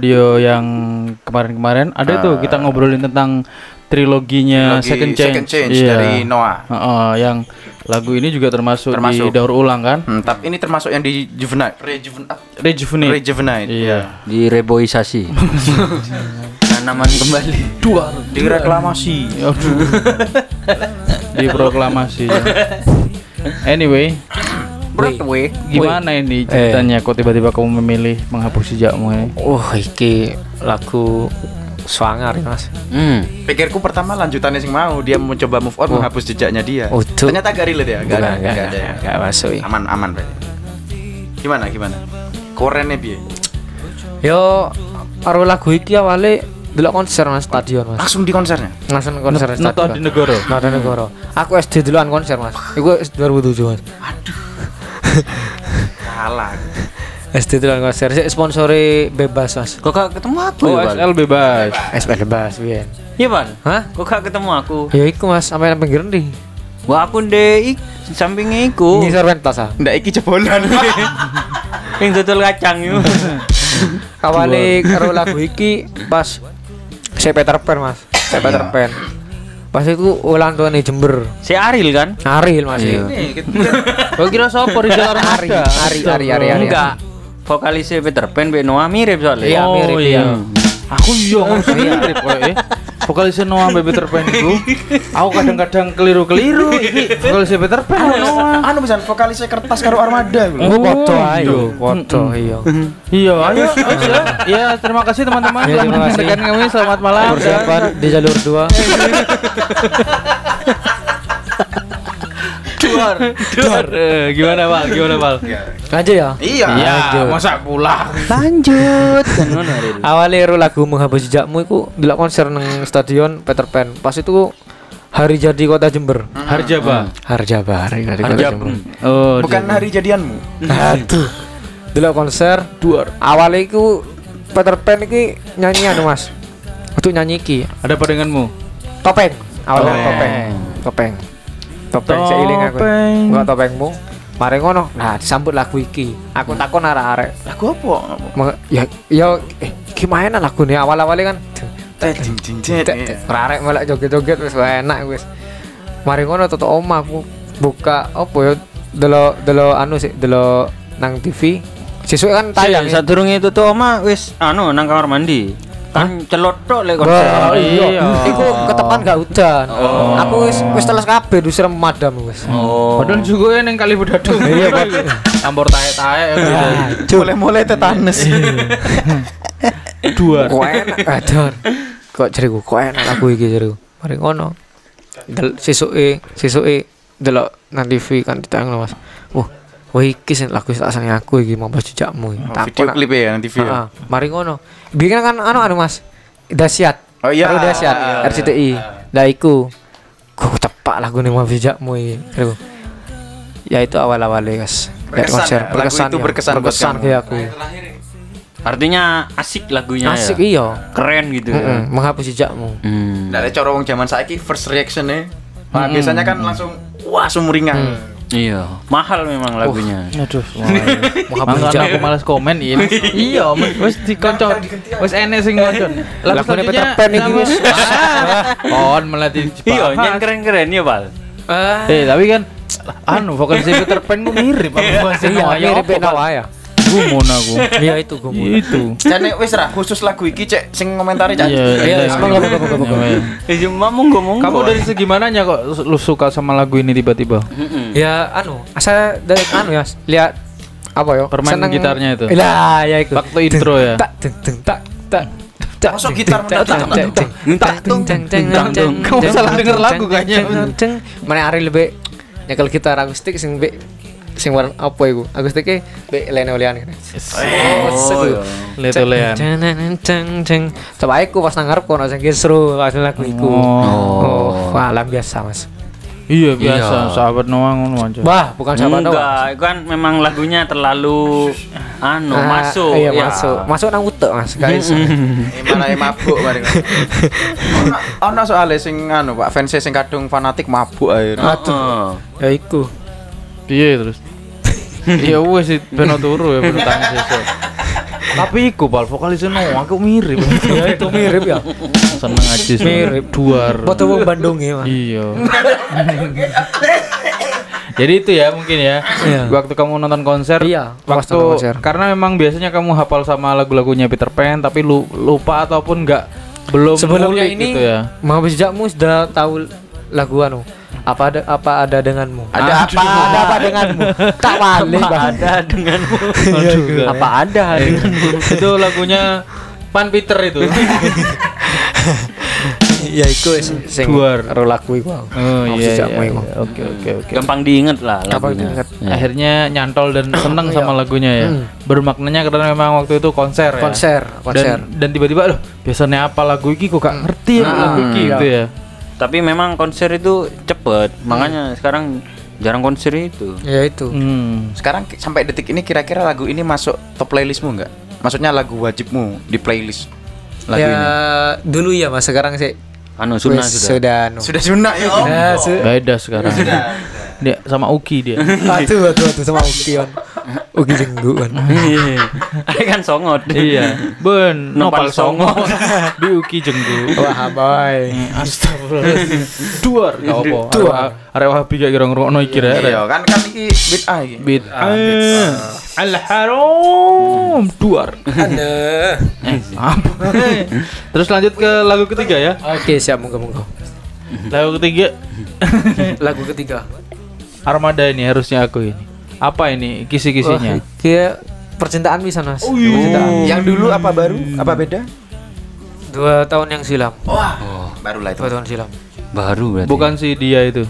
Radio yang kemarin-kemarin ada tuh kita ngobrolin tentang triloginya Trilogi Second Change, Second Change Iya. dari Noah. Heeh, yang lagu ini juga termasuk, Termasuk. di daur ulang kan? Hmm, tapi ini termasuk yang di Juvenile. Rejuvenate. Rejuvenate. Rejuvenate. Iya. Direboisasi. Tanaman kembali. Dua. Direklamasi. Aduh. Diproklamasi. ya. Anyway, Broadway. gimana ini ceritanya kok tiba-tiba kamu memilih menghapus jejakmu ini? Oh, iki lagu swanger ya, Mas. Hmm. Pikirku pertama lanjutannya sing mau dia mencoba move on menghapus jejaknya dia. Oh. Ternyata gak relate ya, gak enggak, gak ada. ya. enggak, enggak masuk. ya. Aman aman berarti. Gimana gimana? Korennya piye? Yo karo lagu iki awale delok konser Mas stadion Mas. Langsung di konsernya. Langsung konser Noto stadion. di negara. Nada negara. Aku SD duluan konser Mas. Iku 2007 Mas. Kalah. SD duluan konser. Sik sponsori bebas Mas. Kok gak ketemu aku Oh, ya? SL bebas. SP bebas biyen. Iya, Bal. Hah? Kok gak ketemu aku? Ya iku Mas, sampai nang pinggir ndi? Wah, aku ndek sampingnya iku. Ngisor pentas ah. Ndak iki jebolan. Yang tutul kacang yuk. Awale karo lagu iki pas saya Peter Pan Mas. Saya Peter Pan. Pas itu ulang tahun di Jember. Si Aril kan? Aril Mas. Iya. Kau kira siapa Rizal Ari, Armada? Ari, Ari, Ari, Ari. Enggak. Vokalisnya Peter Pan Mbak Noah mirip soalnya. Iya, Oh, mirip iya. iya. Aku iya ngomong mirip kok. Vokalisnya Noah sampai Peter Pan itu. Aku kadang-kadang keliru-keliru. Iki vokalisnya Peter Pan Anu, Noah. anu bisa vokalisnya kertas karo armada foto iya. ayo, foto iya. Iya, ayo, ya. Terima kasih teman-teman Ya, telah terima kasih. kami. Selamat malam. Persiapan di jalur 2. Duar. Duar. Eh, Gimana, Pak? Gimana, Pak? Lanjut ya. Iya. Iya, Lanjut. masa pulang. Lanjut. Kan. Awalnya ru lagu menghapus jejakmu itu delok konser nang stadion Peter Pan. Pas itu hari jadi kota Jember. Harjaba. Harjaba, hari jadi kota. Jember. Oh, Bukan hari jadianmu. Aduh. Delok konser Duar. awalnya itu Peter Pan iki nyanyian Mas. Untuk nyanyi iki Ada apa denganmu? topeng. Awalnya Topeng. topeng. Topeng. Topeng seiling aku. Topeng. Buka topengmu. Mari ngono. Nah, disambut lagu iki. Aku takon arek-arek. Lagu apa? Ya ya eh, gimana lagu nih awal-awalnya kan. Rarek malah joget-joget wis enak wis. Mari ngono tutuk omah aku buka apa ya delok delok anu sih delok nang TV. Sesuk kan tayang. ya. Itu tuh oma wis anu nang kamar mandi. Kan celot tok lek konser. Wah, iya. iya. Iku ketepan gak hujan. Aku wis wis teles kabeh disiram madam wis. Oh. Padahal juga yang kali bedadung. Iya, Pak. Ampor tahe-tahe gitu. Mulai-mulai tetanus. Duar. Kok enak adon. Kok jeriku kok enak lagu iki jeriku. Mari ngono. Del sesuke sesuke delok nang TV kan ditayang Mas. Wah, iki sing lagu tak seneng aku iki mau jejakmu. iki. Oh, Takon Video nak- klip ya TV ya. Heeh, mari ngono. Bikin kan anu anu Mas. Dahsyat. Oh iya. Karo dahsyat RCTI. Lah iku. Kok tepak lagu nih mau jejakmu iki. Ya itu awal-awalnya guys. Lihat Berkesan konser ya? Lagu itu berkesan buat berkesan kamu? kayak aku. Artinya asik lagunya Asik ya. iya. Keren gitu. Heeh, menghapus jejakmu. Hmm. Dari cara wong zaman saiki first reactionnya Nah, biasanya kan langsung wah sumringah. Iya, mahal memang lagunya. Aduh, Menghapus Makanya aku malas komen ini. Iya, wis dikoncon. Wis enek sing ngoncon. Lagu Lagunya selanjutnya Peter Pan iki wis. Kon melatih Iya, nyen keren-keren ya, Bal. Eh, tapi kan anu vokalis Peter Pan ku mirip apa Iya, Noah ya mirip apa, Pak? Ya. Gumun aku. Iya itu gue. Itu. Dan nek wis ra khusus lagu iki cek sing komentari cak. Iya, Iya, iya, iya. Iya, Eh, cuma monggo monggo. Kamu dari segi mananya kok lu suka sama lagu ini tiba-tiba? Ya anu, asal dari anu ya, lihat apa ya? Permain gitarnya itu. Lah, ya itu. Waktu intro ya. Tak teng tak tak tak. Masuk gitar tak, teng, tak, teng, tak, Kamu salah denger lagu kayaknya. Mana Ari lebih nyekel gitar akustik sing be sing warna apa iku? Akustiknya be lene olean. Oh, iya. Leto-lean. Ceng ceng ceng ceng. Coba aku pas nang ngarep kono sing seru pas lagu iku. Oh, wah alam biasa Mas. Iya biasa, Iya. sahabat Noah ngono aja. Wah, bukan sahabat doang. Enggak, itu kan memang lagunya terlalu anu Ah, masuk. Iya, ya. masuk. Masuk nang utek Mas, guys. Eh, malah mabuk mari. Ono ono soalnya sing anu Pak fans sing kadung fanatik mabuk ae. Heeh. ya iku. Iya terus. Iya wes sih beno turu ya beno tangis sesuk. Tapi iku pal vokalisnya Noah aku mirip. Ya itu mirip ya. Seneng aja sih. Mirip. Duar. Foto wong Bandung ya. Iya. Jadi itu ya mungkin ya. Iya. Waktu kamu nonton konser. Iya, Waktu nonton konser. karena memang biasanya kamu hafal sama lagu-lagunya Peter Pan tapi lu lupa ataupun enggak belum Sebelumnya ini gitu ya. Mau jejakmu sudah tahu lagu anu. Apa ada apa ada denganmu? Ada apa? Ada apa denganmu? Tak wale, Apa Bang. ada denganmu? Aduh, Apa ada denganmu? itu lagunya Pan Peter itu. ya iku sing karo lagu iku. Oh iya, iya, iya. Oke oke oke. Gampang diinget lah Gampang diinget. Ya. Akhirnya nyantol dan seneng Iya. sama lagunya ya. Hmm. Bermaknanya karena memang waktu itu konser ya. Konser, konser. Dan dan tiba-tiba loh, biasanya apa lagu iki kok gak ngerti ya Ah, lagu iki iya. gitu ya. Tapi memang konser itu cepet, makanya sekarang jarang konser itu. Ya itu. Hmm. Sekarang sampai detik ini kira-kira lagu ini masuk top playlistmu nggak? Maksudnya lagu wajibmu di playlist lagu ya ini. dulu ya Mas, sekarang sih Anu sunnah sudah. sudah anu. Sudah sunnah ya. Om? Ya, su- Beda sekarang. Dia sama Uki dia. Aduh, aduh, aduh sama Uki on. Uki jenggu kan. Iya. kan songot. iya. Ben, Nopal nopal songo. Di Uki jenggu. Wah, boy. Astagfirullahaladzim. Duar gak apa. Duar. Arek- wahabi gak kira ngrungokno iki rek. Iya kan kan iki bid'ah iki. Bid Al haram duar. Apa? Terus lanjut ke lagu ketiga ya. Oke, siap monggo monggo. Lagu ketiga Lagu ketiga. Armada ini harusnya aku ini. Apa ini kisi-kisinya? Kayak percintaan bisa Mas. Oh, iya. Percintaan. Yang dulu apa baru? Apa beda? Dua tahun yang silam. Wah, barulah itu. Dua tahun silam. Baru berarti. Bukan si dia itu.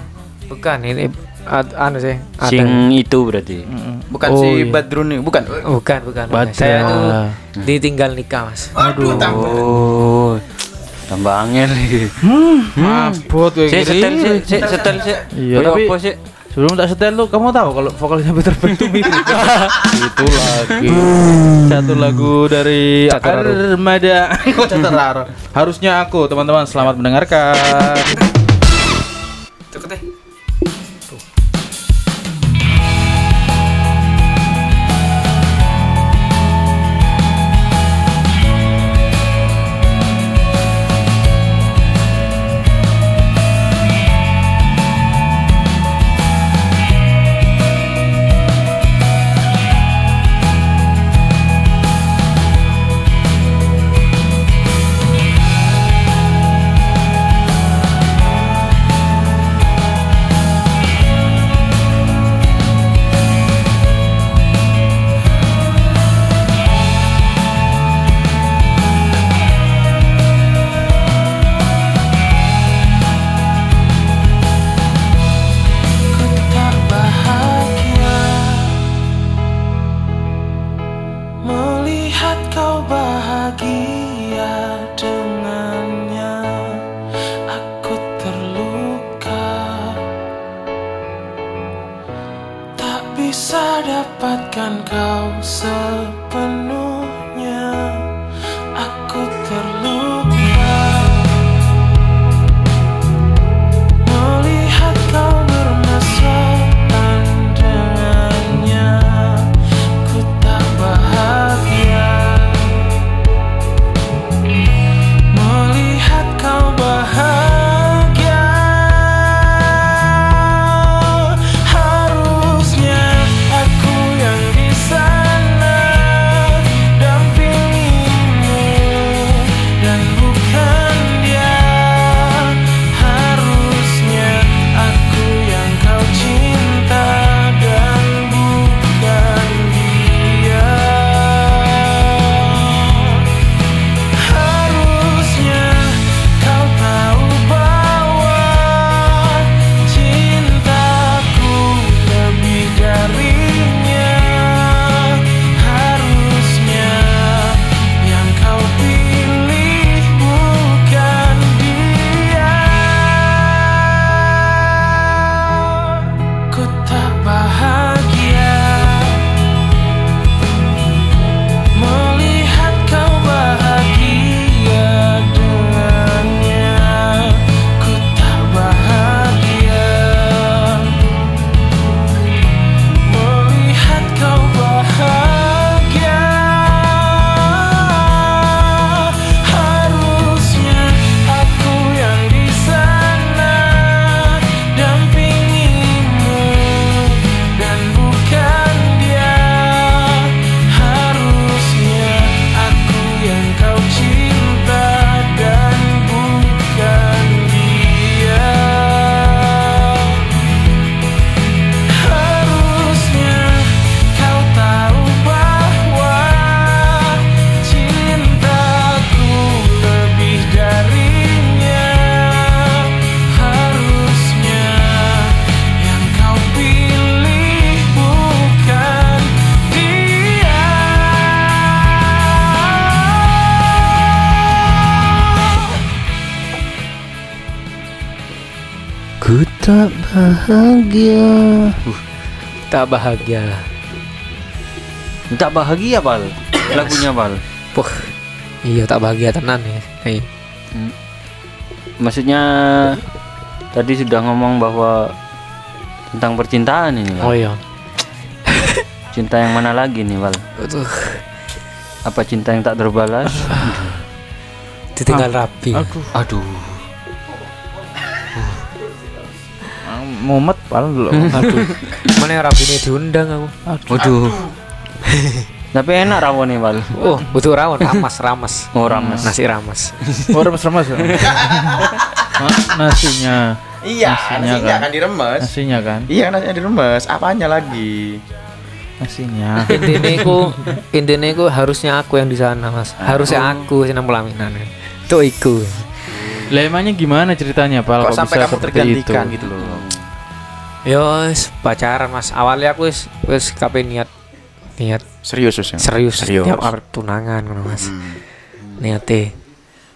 Bukan ini ad- anu sih. ada. Sing itu berarti. Bukan Oh, si iya. Badrun ini, bukan. Bukan, bukan. bukan. Badra. Saya itu ditinggal nikah, Mas. Aduh, Oh. Tambah angel iki. Abot kayak Sik gini. setel sik setel sik. Iya, tapi- apa sih? Sebelum tak setel lu, kamu tahu kalau vokalnya Peter Pan itu mirip. itu lagi. Satu lagu dari Armada. Harusnya aku, teman-teman. Selamat mendengarkan. Cukup deh. Tak bahagia. Tak bahagia pal. Lagunya pal. Puh. Iya tak bahagia tenan ya. Hei. Maksudnya tadi sudah ngomong bahwa tentang percintaan ini Oh iya. Cinta yang mana lagi nih pal? Aduh, Apa cinta yang tak terbalas? ditinggal rapi. Aduh, Aduh. Mumet pal dulu. Aduh. Mana yang rapi ini diundang aku. Waduh. Tapi enak rawon nih pal. Oh, butuh rawon ramas ramas. Oh rames. Nasi ramas. Oh, ya? Hah? Nasinya. Iya, Nasinya nasinya kan. akan diremes. Nasinya kan? Iya, nasinya diremes. Apanya lagi? Nasinya. intinya aku intinya aku harusnya aku yang di sana mas harusnya aku sih nang pelaminan itu iku Lah emangnya gimana ceritanya, Pal? Kok Kok sampai bisa kamu tergantikan itu? gitu loh. Yo wis pacaran mas awalnya aku wis wis kape niat niat Serius, Sus, ya? serius Serius. tiap arep tunangan ngono mas Hmm. niate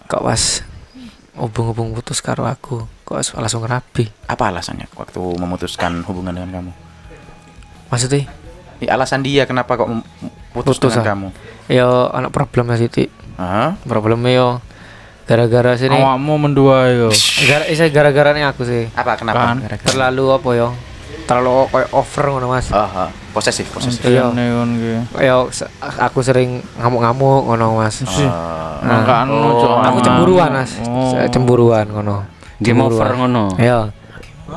kok pas hubung-hubung putus karo aku kok wis langsung rapi Apa alasannya waktu memutuskan hubungan dengan kamu? maksudnya Ya, alasan dia kenapa kok putus, Putus, dengan ah. kamu? yo anak problem mas Siti Hah? problemnya yo gara-gara sini Awakmu mendua yo. gara saya gara-gara aku sih Apa kenapa? Kan. Gara-gara- terlalu apa yo terlalu kayak over ngono mas Oh, oh. posesif, posesif. Iya. Neon gitu. Yo, se- aku sering ngamuk-ngamuk ngono mas. Oh. Mangka anu Oh, Cok. aku cemburuan mas Oh. Cemburuan ngono Game over ngono. ya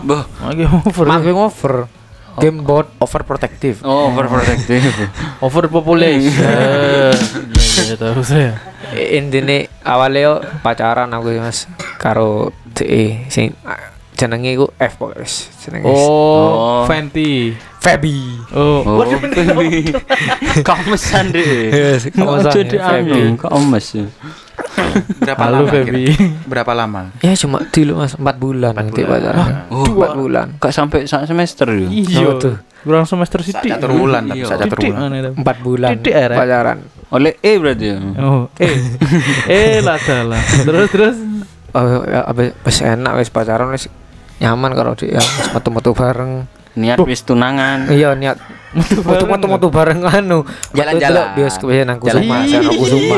Boh. Lagi over. Game over game bot overprotective. Oh, overprotective. Overpopulation. Iya, iya, tahu saya. intinya awalnya yo pacaran aku sih mas karo DE sing jenenge iku F pokoknya wis jenenge Oh. Fenty. Feby Oh, Oh, baby. Kamesan deh. Yes, kamesan Jadi ya, ya. Berapa Halo, lama? Feby. kira? Berapa lama? ya cuma dulu mas 4 bulan nanti pacaran Oh, empat bulan Gak sampai sak semester ya. iya. Tuh? Kurang semester sithik. Saat bulan tapi Iya. saat bulan. empat bulan ya, Rek? pacaran Oleh E berarti ya. Oh, eh. eh lah salah. Terus terus. oh ya, abis enak wis pacaran wis nyaman kalau dia wis metu-metu bareng Niat wis tunangan. iya niat metu-metu metu bareng anu Jalan-jalan. bioskop ya nang Jalan- kusuma saya nang kusuma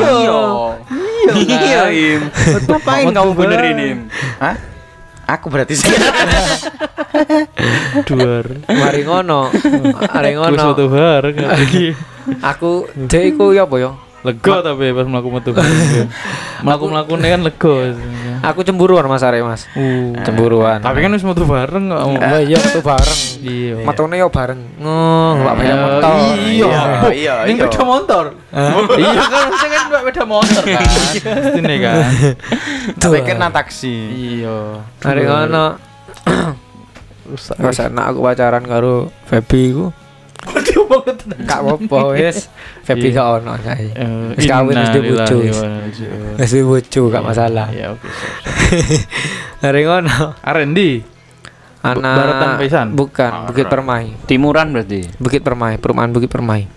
Iya, Im. Ngapain kamu benerin, Im? Hah? Aku berarti sih. Duar. mari ngono mari ngono satu bareng lagi. aku dek iku ya apa ya Lega tapi pas melaku metu. Melaku melakunya kan lega. Aku cemburuan mas Are mas Uh. cemburuan Tapi kan wis metu bareng kok. oh, iya metu bareng Iya. matone yo bareng ngong mbak beda Eh, motor Iya. Iya, iya, Ini iya. beda motor. Iya kan maksudnya kan mbak beda motor kan. Ini kan. Tapi kena taksi. Iya. mari ngono Rusak. Wes enak aku pacaran karo Feby ku Kak apa wis Feby gak ono. Eh, Wis kawin wis di bojo. innalillahi wis. wa inna ilaihi raji'un. Wis di bojo gak masalah. Ya oke. Hari ngono. Arendi. Anak Baratan Pisan? Bukan, Bukit Permai. Timuran berarti. Bukit Permai, perumahan Bukit Permai.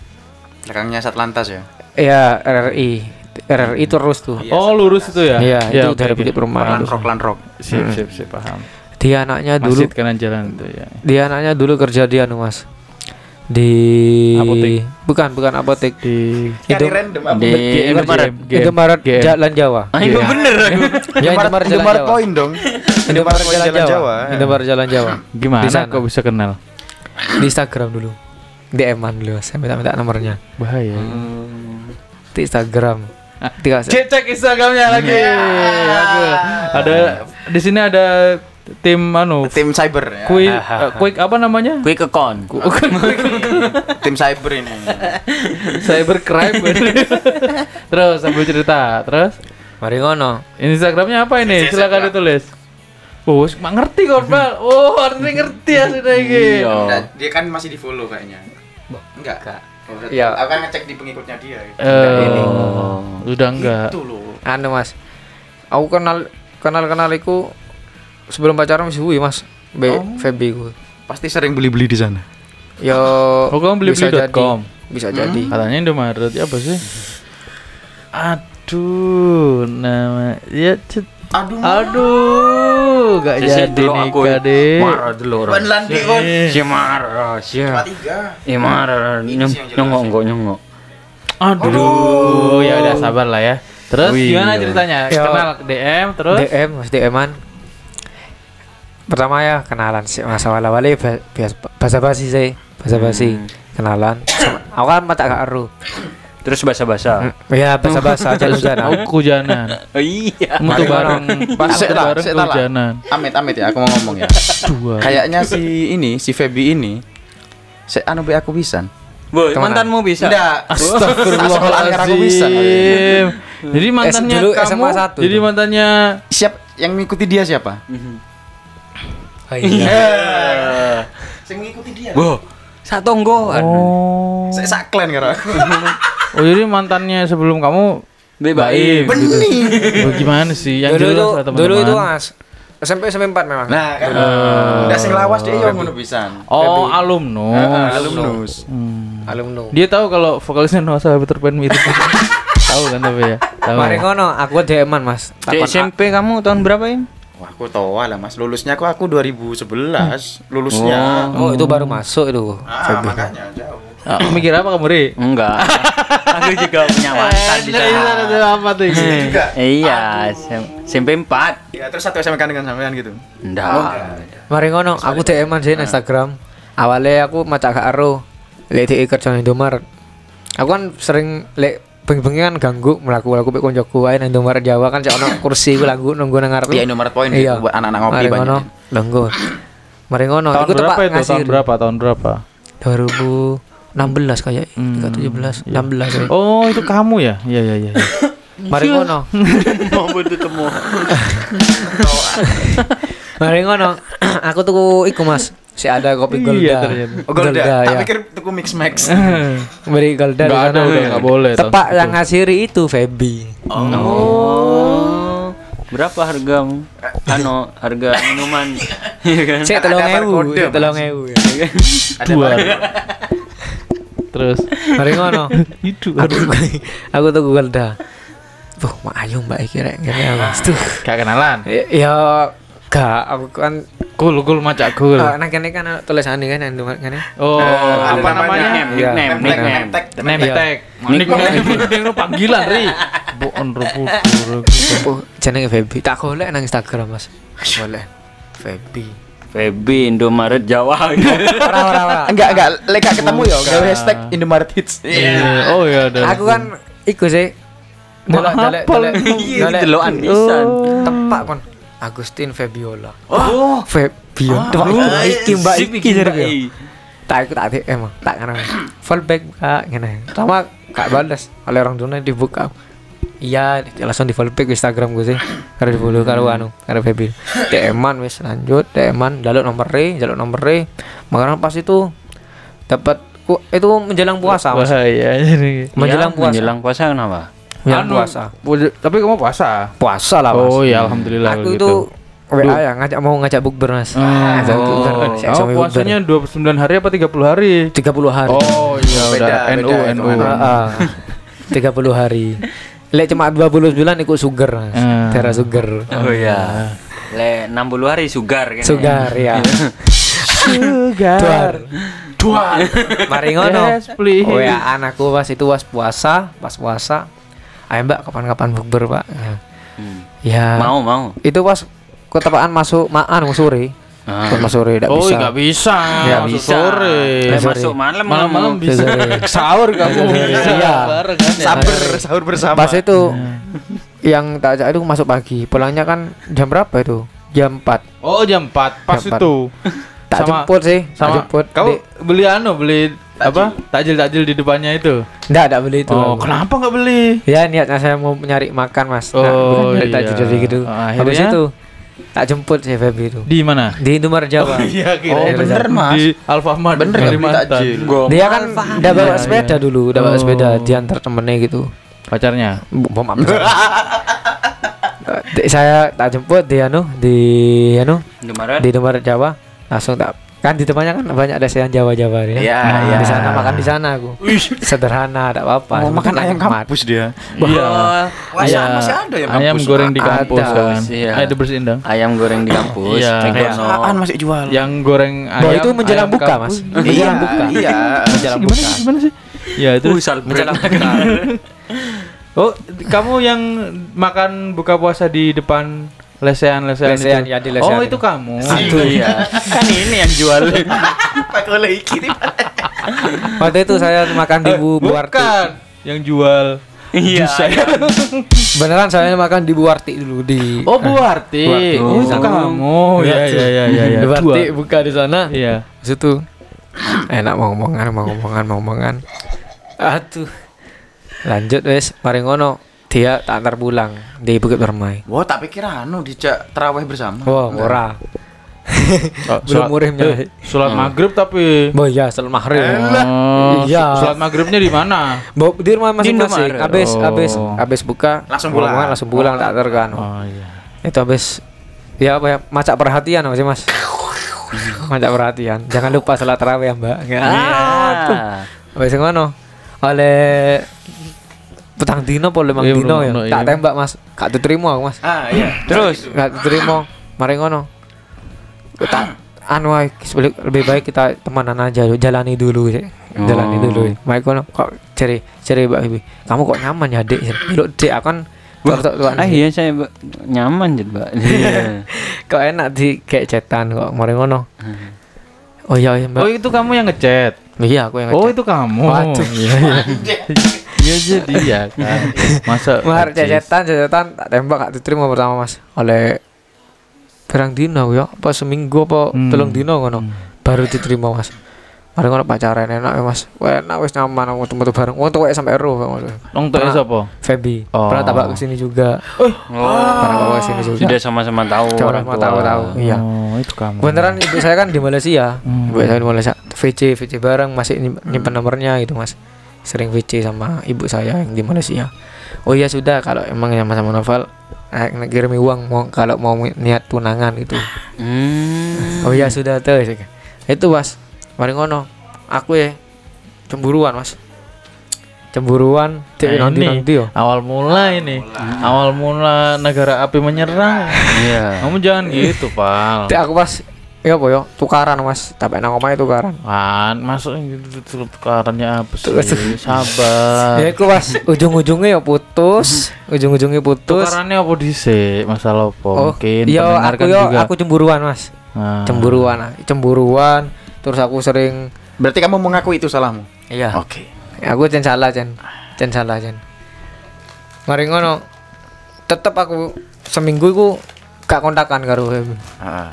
Belakangnya Satlantas ya. Iya, RRI. RRI terus tuh. Oh, lurus itu ya? Iya, Ya, itu dari. Bukit Permai. Lan itu. rock, lan rock. Siap, siap, siap, paham. Dia anaknya dulu Masjid kanan jalan itu ya. dia anaknya dulu kerja di anu Mas. Di Apotek. Bukan, bukan apotek. Di Itu random Di Indomaret. Indomaret. Jalan Jawa. Ah, itu bener aku. Ya, Indomaret Jalan Indomaret Jawa. poin dong. Indomaret Poin Jalan Jawa. Indomaret Jalan Jawa. Gimana Di sana. kok bisa kenal? Di Instagram dulu. DM-an dulu, saya minta-minta nomornya. Bahaya. Di Instagram. Dikasih. Cek cek Instagramnya lagi. Aku ada di sini ada tim anu Tim cyber ya. quick eh, quick apa namanya? Quick account. Tim cyber ini. Cybercrime. terus sambil cerita, terus Mari ngono. Instagramnya apa ini? Silakan ditulis. Oh, mak ngerti kok, Bal. Oh, artinya ngerti ya sudah iki. Iya. Dia kan masih di follow kayaknya. Enggak. Oh, berarti- Iya. Aku kan ngecek di pengikutnya dia. gitu. Eh, ini. udah enggak. Itu loh. Anu Mas. Aku kenal kenal kenal iku sebelum pacaran wis suwi Mas. Be Oh. Feby ku. Pasti sering beli-beli di sana. Yo Oh, kamu bisa jadi. beli.com. Bisa jadi. Katanya Indomaret ya apa sih? Aduh, nama ya cet- Aduh. Aduh, gak Si- si jadi nikah deh. Marah dulu orang. Kon. Si marah, si. Tiga. Eh marah, nyongok enggak nyongok. Aduh, ya udah sabar lah ya. Terus Wih, gimana iya. ceritanya? Ya. Kenal DM terus? DM mas DM-an pertama ya kenalan sih mas awal awalnya biasa basa basi sih basa basi kenalan Sama- aku kan mata gak aru Terus basa-basa. ya basa basa aja lu Oh, kehujanan. Oh iya. Mutu bareng, pas bareng kehujanan. Amit amit ya aku mau ngomong ya. Dua. Kayaknya si ini si Feby ini se anu be aku pisan. Boy, mantanmu bisa. Enggak. aku pisan. Astagfirullahaladzim. Jadi mantannya dulu kamu, SMA jadi mantannya Siap yang mengikuti dia siapa? oh, iya. Yang mengikuti dia. Boh, satu tonggoan. Oh. Saya saklen karo aku. Oh jadi mantannya sebelum kamu Baik. gitu. Bagaimana sih? Yang dulu jelas itu teman-teman. dulu itu mas SMP SMP 4 memang Nah, kan. Udah sing lawas dia yo ngono pisan. Oh, alumnus. Heeh, alumnus. Hmm. alumni Dia tahu kalau vokalisnya Noah Sahabat Terpen itu. tahu kan tapi ya. Tahu. Mari ngono aku DM-an mas Di SMP kamu tahun berapa ya? Wah, aku tua lah Mas. Lulusnya aku aku 2011. Lulusnya. oh itu baru masuk itu Ah, makanya jauh. Ah, mikir apa kamu, Ri? Enggak. aku juga punya mantan di sana. apa tuh ini? juga. Iya, SMP 4. Ya, terus satu SMK dengan sampean gitu. Enggak. Mari ngono, aku DM-an sih di Instagram. Awalnya aku macak gak ero. Lek sama Indomaret. Aku kan sering lek bengi-bengi kan ganggu melaku-laku pek koncoku ae nang Indomaret Jawa kan cek ono kursi ku lagu nunggu nang ngarep. Iya, Indomaret Point Iya. buat anak-anak ngopi Mari banyak. ngono, nunggu. Mari ngono, Tahun iku berapa itu? Tahun berapa? Tahun berapa? 2016 kayak Hmm, 2017, iya. 16 ya. Oh, itu kamu ya? Iya, iya, iya. iya. Mari ngono. Mau ketemu. Mari ngono. Aku tuku iku Mas. Si ada kopi Iya, Golda. ternyata. Oh, Golda. Tak ya. pikir tuku mix max. Beri Golda di Nggak ada, sana. udah nggak boleh Tepak yang ngasiri itu Feby. Oh. Berapa hargamu? Ano, harga minuman. Iya kan? Saya Ada tolong ewu, Mas. tolong ewu. Ada Dua. barang. Terus Mari ngono. itu Aku aku tuh Golda. Tuh, mak ayo mbak iki rek ngene aku. Gak kenalan. Ya- Ya gak aku kan Cool, cool macak cool. eh, nang kene kan ada tulisannya kan yang ngene. Oh, ada apa namanya. Nickname, Iya. nickname, Name nickname. tag. Name Iya. tag. Nickname nickname panggilan, Ri. Boon rupu. Oh, jenenge Feby. Tak golek nang Instagram, Mas. Golek. Feby. Feby Indomaret Jawa. Ora ora ora. Enggak, enggak. Lek ketemu ya, gawe hashtag Indomaret Hits. Iya. Oh iya ada. Aku kan iku sih. Delok delok delok Iya, delokan pisan. tepak kon. Agustin Febiola. Oh, Febiola. Tepak iki Mbak iki jare. Tak aku tak emang tak kenal. Fallback kak ngene. Sama gak balas oleh orang tuanya dibuka. Iya, langsung di fallback Instagram gue sih. Karena di follow karo anu, karo Febi. DM-an wis lanjut, DM-an jaluk nomor re, jaluk nomor re. Makanya pas itu dapat ku- itu menjelang puasa, Mas. Bahaya ini. Menjelang Ya, puasa. Menjelang puasa kenapa? Menjelang Anu, puasa. Tapi kamu puasa. Puasa lah, Mas. Oh ya alhamdulillah Aku gitu. WA ya ngajak mau ngajak bukber, Mas. Ngajak bukber. Oh, Saya oh, sama bukber. puasanya 29 hari apa 30 hari? 30 hari. Oh iya Beda, udah beda NU NU. Ah, ah. 30 hari. Lek cuma 29 ikut sugar, Mas. Ah. Darah sugar. Oh iya. Le 60 hari sugar kan. Sugar ya. Duar. Duar. Mari ngono. Yes, please. Oh ya anakku pas itu pas puasa, pas puasa. Ayo Mbak kapan-kapan bukber, Pak. Hmm. Ya. Mau, mau. Itu pas ketepaan masuk maan sore. Ah. Pas masuk sore enggak Oh bisa. nggak bisa. Nggak Masuk bisa. Sore. Masuk malam Malam-malam kamu. bisa. Sahur kamu. Iya. Bareng kan ya. Sabar, sahur bersama. Pas itu yang tak ajak itu masuk pagi. Pulangnya kan jam berapa itu? Jam 4. Oh jam 4 pas Jam empat. itu. Tak Sama- jemput sih, tak Sama jemput. Kamu Di- beli anu, beli apa? Takjil-takjil di depannya itu. Enggak, enggak beli itu. Oh, aku. kenapa nggak beli? Ya niatnya saya mau nyari makan mas. Nah, Oh, bukan nyari iya. takjil dari gitu. Ah, Habis akhirnya? itu tak jemput si Feby itu Di mana? di Indomaret Jawa. Iya, Oh, bener, Mas. Di Alfamart Bener, Kalimantan. takjil. Dia kan udah bawa Iya, sepeda iya. dulu, udah bawa Oh. sepeda diantar temennya gitu. Pacarnya. Bom apa? saya tak jemput di anu di anu Indomaret. di Indomaret Jawa langsung tak kan di depannya kan banyak lesehan Jawa-Jawa ya. Iya, Nah, iya. Di sana makan di sana aku. Sederhana, tidak apa-apa. Mau makan ayam kampus dia. Iya. Iya. masih ada ya Ayam goreng di Ada. kampus kan. Iya. Dibersihin dong. Ayam goreng di kampus. Iya. Apaan masih jual? Yang goreng ayam. Bahwa itu menjelang ayam buka, kampus. Mas. Iya, Menjelang buka. Iya. Menjelang Gimana buka. sih? Gimana sih? Ya terus. Menjelang buka. Oh, kamu yang makan buka puasa di depan lesehan-lesehan Lesehan, itu? ya, di lesehan Oh, itu. kamu. Itu iya. kan ini yang jual. Pakai oleh iki nih. Waktu itu saya makan di Bu Buarti. Bukan. Yang jual. Iya. saya. Beneran saya makan di Bu Warti dulu di Oh, Bu Arti. Buarti. Oh, itu kamu. Iya, iya, iya, iya, iya. Di Warti Dua. buka di sana. Iya. Di situ enak mau ngomongan, mau ngomongan, mau ngomongan. Aduh. Lanjut wes, mari ngono. Dia tak antar pulang di Bukit Permai. Wah, tak pikir anu dijak terawih bersama. Wah, Enggak. ora. Oh, Belum sholat- murimnya. eh, Sholat maghrib tapi. Boh ya, setelah maghrib. Oh, Iya. Sholat maghribnya di mana? Bo, di rumah masing-masing. Habis Oh. habis habis buka Langsung pulang. langsung pulang tak antar kan. Oh iya. Itu habis ya apa ya macak perhatian masih Mas. macak perhatian. Jangan lupa sholat tarawih ya, Mbak. Iya. Ah, Habis ngono oleh petang dino apa lemang Iya, dino ya. ono, Tak iya. tembak Mas. Gak diterima aku Mas. Ah, iya. Terus Gak diterima. Mari ngono. Kita anu lebih baik kita temanan aja jalani dulu. Jalani Oh. dulu. Mari ngono kok ceri ceri Mbak Bibi. Kamu kok nyaman ya, Dek? Lu Dek aku kan Ah iya saya Mbak. nyaman jadi Mbak. Iya. kok enak di kayak cetan kok mari ngono. Oh iya, iya Oh Mbak. itu kamu yang ngechat. Iya, aku yang Oh ngechat. itu kamu. Waduh. Iya iya. Iya jadi ya kan. Masa Mahar najis? cecetan, cecetan tak tembak gak diterima pertama Mas. Oleh perang dino ya, apa seminggu apa Hmm. telung dino ngono. Baru diterima Mas. Mari ngono pacaran enak ya Mas. Wah, enak wis nyaman aku metu bareng. Wong tuwek sampai ero ngono. Long tuh Pernah. sapa? Feby. Oh. Pernah tabak ke sini juga. Oh. Pernah bawa ke sini juga. Sudah sama-sama tahu orang tua. tahu-tahu. Iya. Oh itu kamu. Beneran ibu saya kan di Malaysia. Hmm. Ibu saya di Malaysia. VC, VC bareng masih nyim- nyimpen nomornya gitu Mas. Sering VC sama ibu saya yang di Malaysia. Oh iya sudah kalau emang yang sama novel eh, kirimi uang mau kalau mau niat tunangan gitu. Hmm. Oh iya sudah tuh. Itu Mas. Mari ngono. Aku ya cemburuan Mas. Cemburuan Nah, nanti nanti yo. awal mula ini. Awal mula negara api menyerang. Iya. Kamu jangan gitu, Pal. Aku pas ya apa yo tukaran Mas. Tapi nang omahe tukaran. Kan masuk gitu tukarannya apa sih? Sabar. Ya pas ujung-ujungnya ya putus, ujung-ujungnya putus. Tukarannya apa dhisik? Masalah apa? Oh, Mungkin iya pendengar aku kan yo juga. aku cemburuan mas, Nah. cemburuan, ah. cemburuan. Terus aku sering, Berarti kamu mengakui itu salahmu. iya, Oke. aku cen salah cen, cen salah cen. Mari ngono, tetep aku seminggu aku gak kontakan karo. Heeh.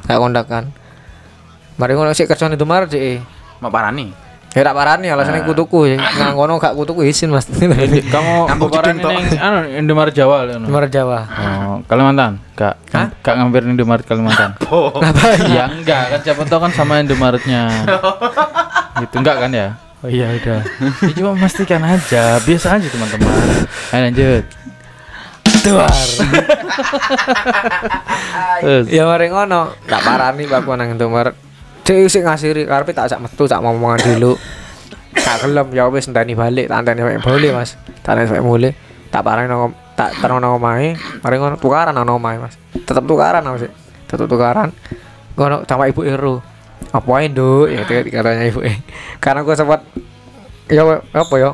gak kontakan. Mari ngono sih kerjaan itu mar sih. Mau parani. Ya tak parani alasannya kutuku ya. Nang ngono gak kutuku izin mas. Kamu jeding tok. ini anu Indomaret Jawa lho. Nomor Jawa. Oh, Kalimantan? Kak, Hah? Kak ngampir Indomaret Kalimantan. Ngapain? ya enggak kan siapa tahu kan sama Indomaretnya. gitu enggak kan ya? Oh iya udah. Ya, cuma memastikan aja, biasa aja teman-teman. Ayo lanjut. Duar. Terus. ya mari ngono tak parani pak aku nang Indomaret cek sik ngasiri karepe tak ajak metu tak mau dulu. Tak gelem ya wis enteni balik tak enteni sampe boleh mas. Tak enteni sampe boleh tak parani nang tak terus nang omahe. Mari ngono tukaran nang omahe mas. Tetep tukaran sih tetep tukaran. Ngono sama ibu Ero apa ae nduk? Ya katanya ibu eh karena aku sempat ya apa ya?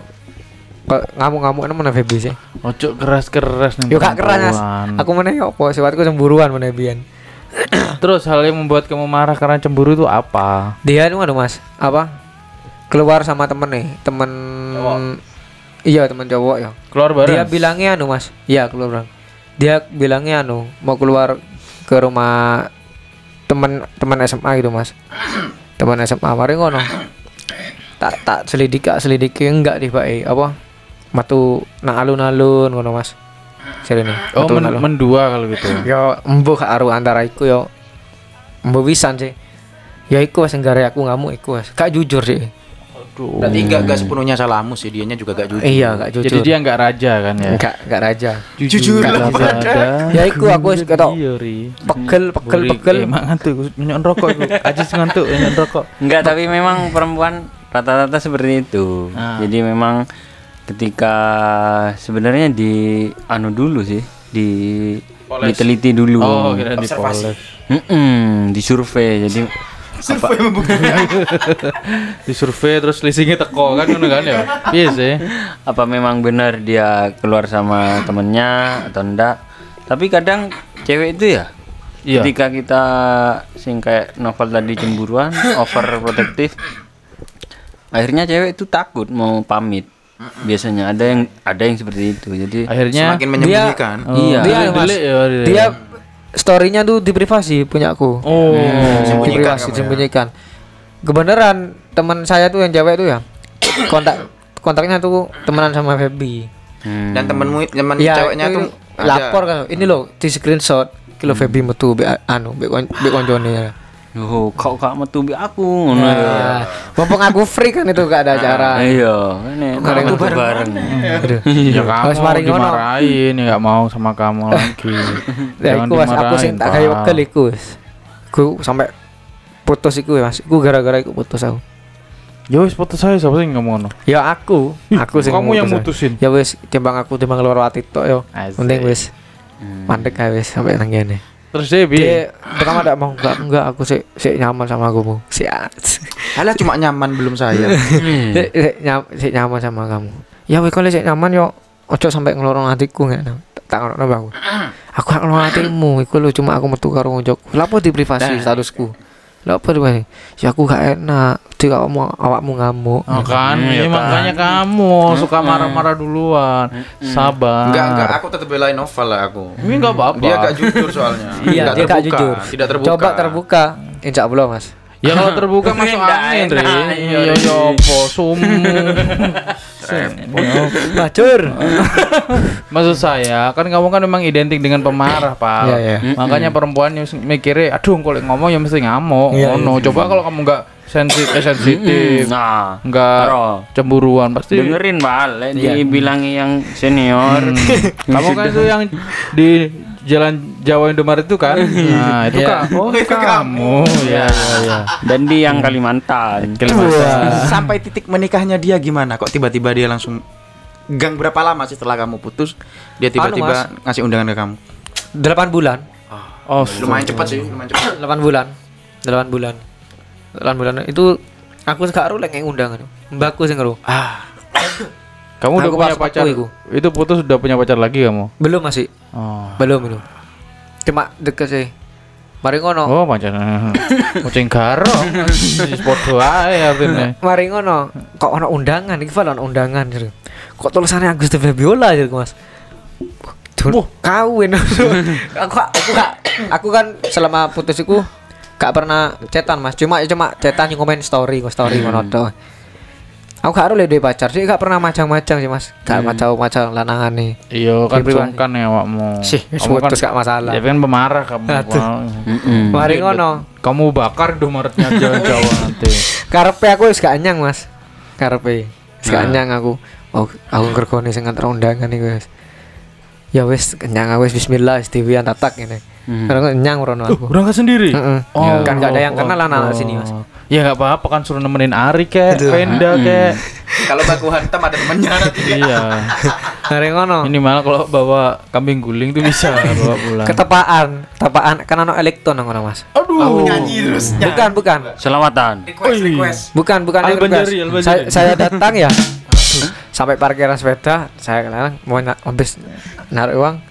Ngamuk-ngamuk mana Feby sih Ojo keras-keras nih. Yo gak keras. perempuan. Aku meneh apa? Sifatku cemburuan meneh biyen. Terus hal yang membuat kamu marah karena cemburu itu apa? Dia itu anu Mas, apa? Keluar sama temen nih, temen Iya, temen cowok ya. Keluar bareng. Dia bilangnya anu Mas. Iya, keluar bareng. Dia bilangnya anu, mau keluar ke rumah temen temen SMA gitu Mas. temen SMA mari ngono. Tak tak selidik selidiki enggak di Pak apa? Matu nang alun-alun ngono Mas. Sirene. oh, Matu men- alun. mendua kalau gitu. Yo embuh karo antara iku yo embuh pisan sih. Ya iku wis nggare aku ngamuk iku wis. Gak jujur sih. Waduh. Berarti enggak enggak sepenuhnya salahmu sih, dianya juga gak jujur. Iya, gak jujur. Jadi dia nggak raja kan ya? enggak enggak raja. Jujur nggak lah, raja. Ya iku aku wis ketok Iya, Ri. pegel pegel pegel. Eh, mak ngantuk, nyok rokok iku. Ajis ngantuk, nyok rokok. Enggak, tapi memang perempuan rata-rata seperti itu. Ah. Jadi memang ketika sebenarnya di anu dulu sih, di Poles. diteliti dulu. Oh, kira di Observasi. poles. Mm-mm, di survei. Jadi Survei membuktikan. Di survei terus leasingnya teko kan kan ya. Iya sih. apa memang benar dia keluar sama temennya atau enggak? Tapi kadang cewek itu ya Iya. ketika kita sing kayak novel tadi cemburuan, overprotective, akhirnya cewek itu takut mau pamit. Biasanya ada yang ada yang seperti itu. Jadi Akhirnya Semakin menyembunyikan. Oh, Iya. Dia, Mas. delik ya, delik. Dia storynya tuh di privasi punya aku. Oh. di Sembunyikan privasi kamu ya? Kebenaran teman saya tuh yang cewek tuh ya kontak kontaknya tuh temenan sama Feby. hmm, Dan temenmu temen Ya, ceweknya itu tuh lapor kan. Ini loh di screenshot kilo Feby metu be anu be kon be koncone ya. Oh, kau kak metu bi aku ngono ya. Ya. Mumpung aku free kan itu gak ada acara. Iya, ini Bareng bareng. bareng. Aduh. Ya kamu mari ngono. dimarahin ya nggak mau sama kamu lagi. Ya iku Mas aku sing tak kayak Pak. wekel iku. Aku sampai putus iku ya, Mas. Iku gara-gara iku putus aku. Ya wis putus saya siapa sih ngomong ngono? Ya aku, aku sing Kamu yang mutus. mutusin. Ya wis timbang aku timbang luar hati tok yo. Penting wis mandek ae wis sampai nang kene. Terus dia bi. Dia pertama tidak mau enggak enggak aku sih sih nyaman sama kamu. Si Alah cuma nyaman belum sayang. sik sik nyam, sik nyaman sama kamu. Ya wis kalau sik nyaman yo ojo sampai ngelorong hatiku nggak tak ngono. Aku gak ngelorong hatimu, iku lho cuma aku metu karo ngojok. Lapo di privasi Nah. statusku. Lah apa tuh Ya aku gak enak. Di kamu awakmu ngamuk. Oh kan, Hmm, ya ya kan. makanya kamu suka marah-marah duluan. Sabar. Enggak enggak aku tetap belain novel lah aku. Ini enggak apa-apa. Dia gak jujur soalnya. Iya, dia gak jujur. Tidak terbuka. Coba terbuka. Insya Allah mas. Ya kalau terbuka masuk angin, Ri. enak, Iya, iya, ya apa sumu. Macur. Maksud saya, kan kamu kan memang identik dengan pemarah, Pak. Iya, iya. Makanya perempuan yang mikirnya, aduh kalau ngomong ya mesti ngamuk. Iya, Ngono. Coba kalau kamu enggak sensitif, sensitif, Nah, enggak cemburuan pasti dengerin balik Iya. dibilangi yang senior. kamu kan itu yang di Jalan Jawa Indomaret itu kan? Nah, itu Iya. kan. Oh, itu kamu. Ya, ya, ya. Dan di yang Kalimantan. Kalimantan. Sampai titik menikahnya dia gimana? Kok tiba-tiba dia langsung gang berapa lama sih setelah kamu putus dia tiba-tiba ngasih undangan ke kamu? 8 bulan. Oh, Lumayan cepat sih, lumayan cepat. 8 bulan. 8 bulan. 8 bulan itu aku gak ero lek undangan. Mbakku sing ero. Ah, kamu udah punya pacar? aku. Itu putus udah punya pacar lagi kamu? Belum masih. Oh. Belum belum. Cuma deket sih. Mari ngono. Oh, pacar. Kucing. Wis podo ae artine. Mari ngono. Kok ono undangan iki ono undangan gitu. Kok tulisannya Agus de Fabiola gitu, Mas. Duh, kawin. aku aku gak aku kan selama putus iku gak pernah cetan Mas. Cuma cuma cetan yang komen story, story ngono tok. Aku gak harus duwe pacar sih, gak pernah macang-macang sih Mas. Gak macam-macam lanangan nih. Iya kan sungkan ya awakmu. Sih, Kamu kan gak masalah. Ya kan pemarah kamu. Mm-mm. Mari ngono. Kamu bakar Indomaretnya jalan Jawa nanti. Karepe aku wis gak anyang, Mas. Karepe. Wis gak anyang aku. Oh, aku ngergoni sing ngantar undangan iki wis. Ya wis kenyang aku wis bismillah wis diwian tatak ngene. Hmm. Karena nyang rono aku. Berangkat sendiri. Heeh. Oh, kan gak ada yang kenal oh, oh. sini, Mas. Ya nggak apa-apa kan suruh nemenin Ari kek, Venda kek. kalau baku hantam ada temennya nanti. iya. Hari ngono. Minimal kalau bawa kambing guling tuh bisa bawa pulang. Ketepaan, ketepaan kan ono elektron nang ngono, Mas. Aduh, nyanyi terus. Bukan, bukan. Selawatan. Request, request. Bukan, bukan Al-Banjari, request. Saya, saya datang ya. sampai parkiran sepeda, saya kenalan mau habis naruh uang.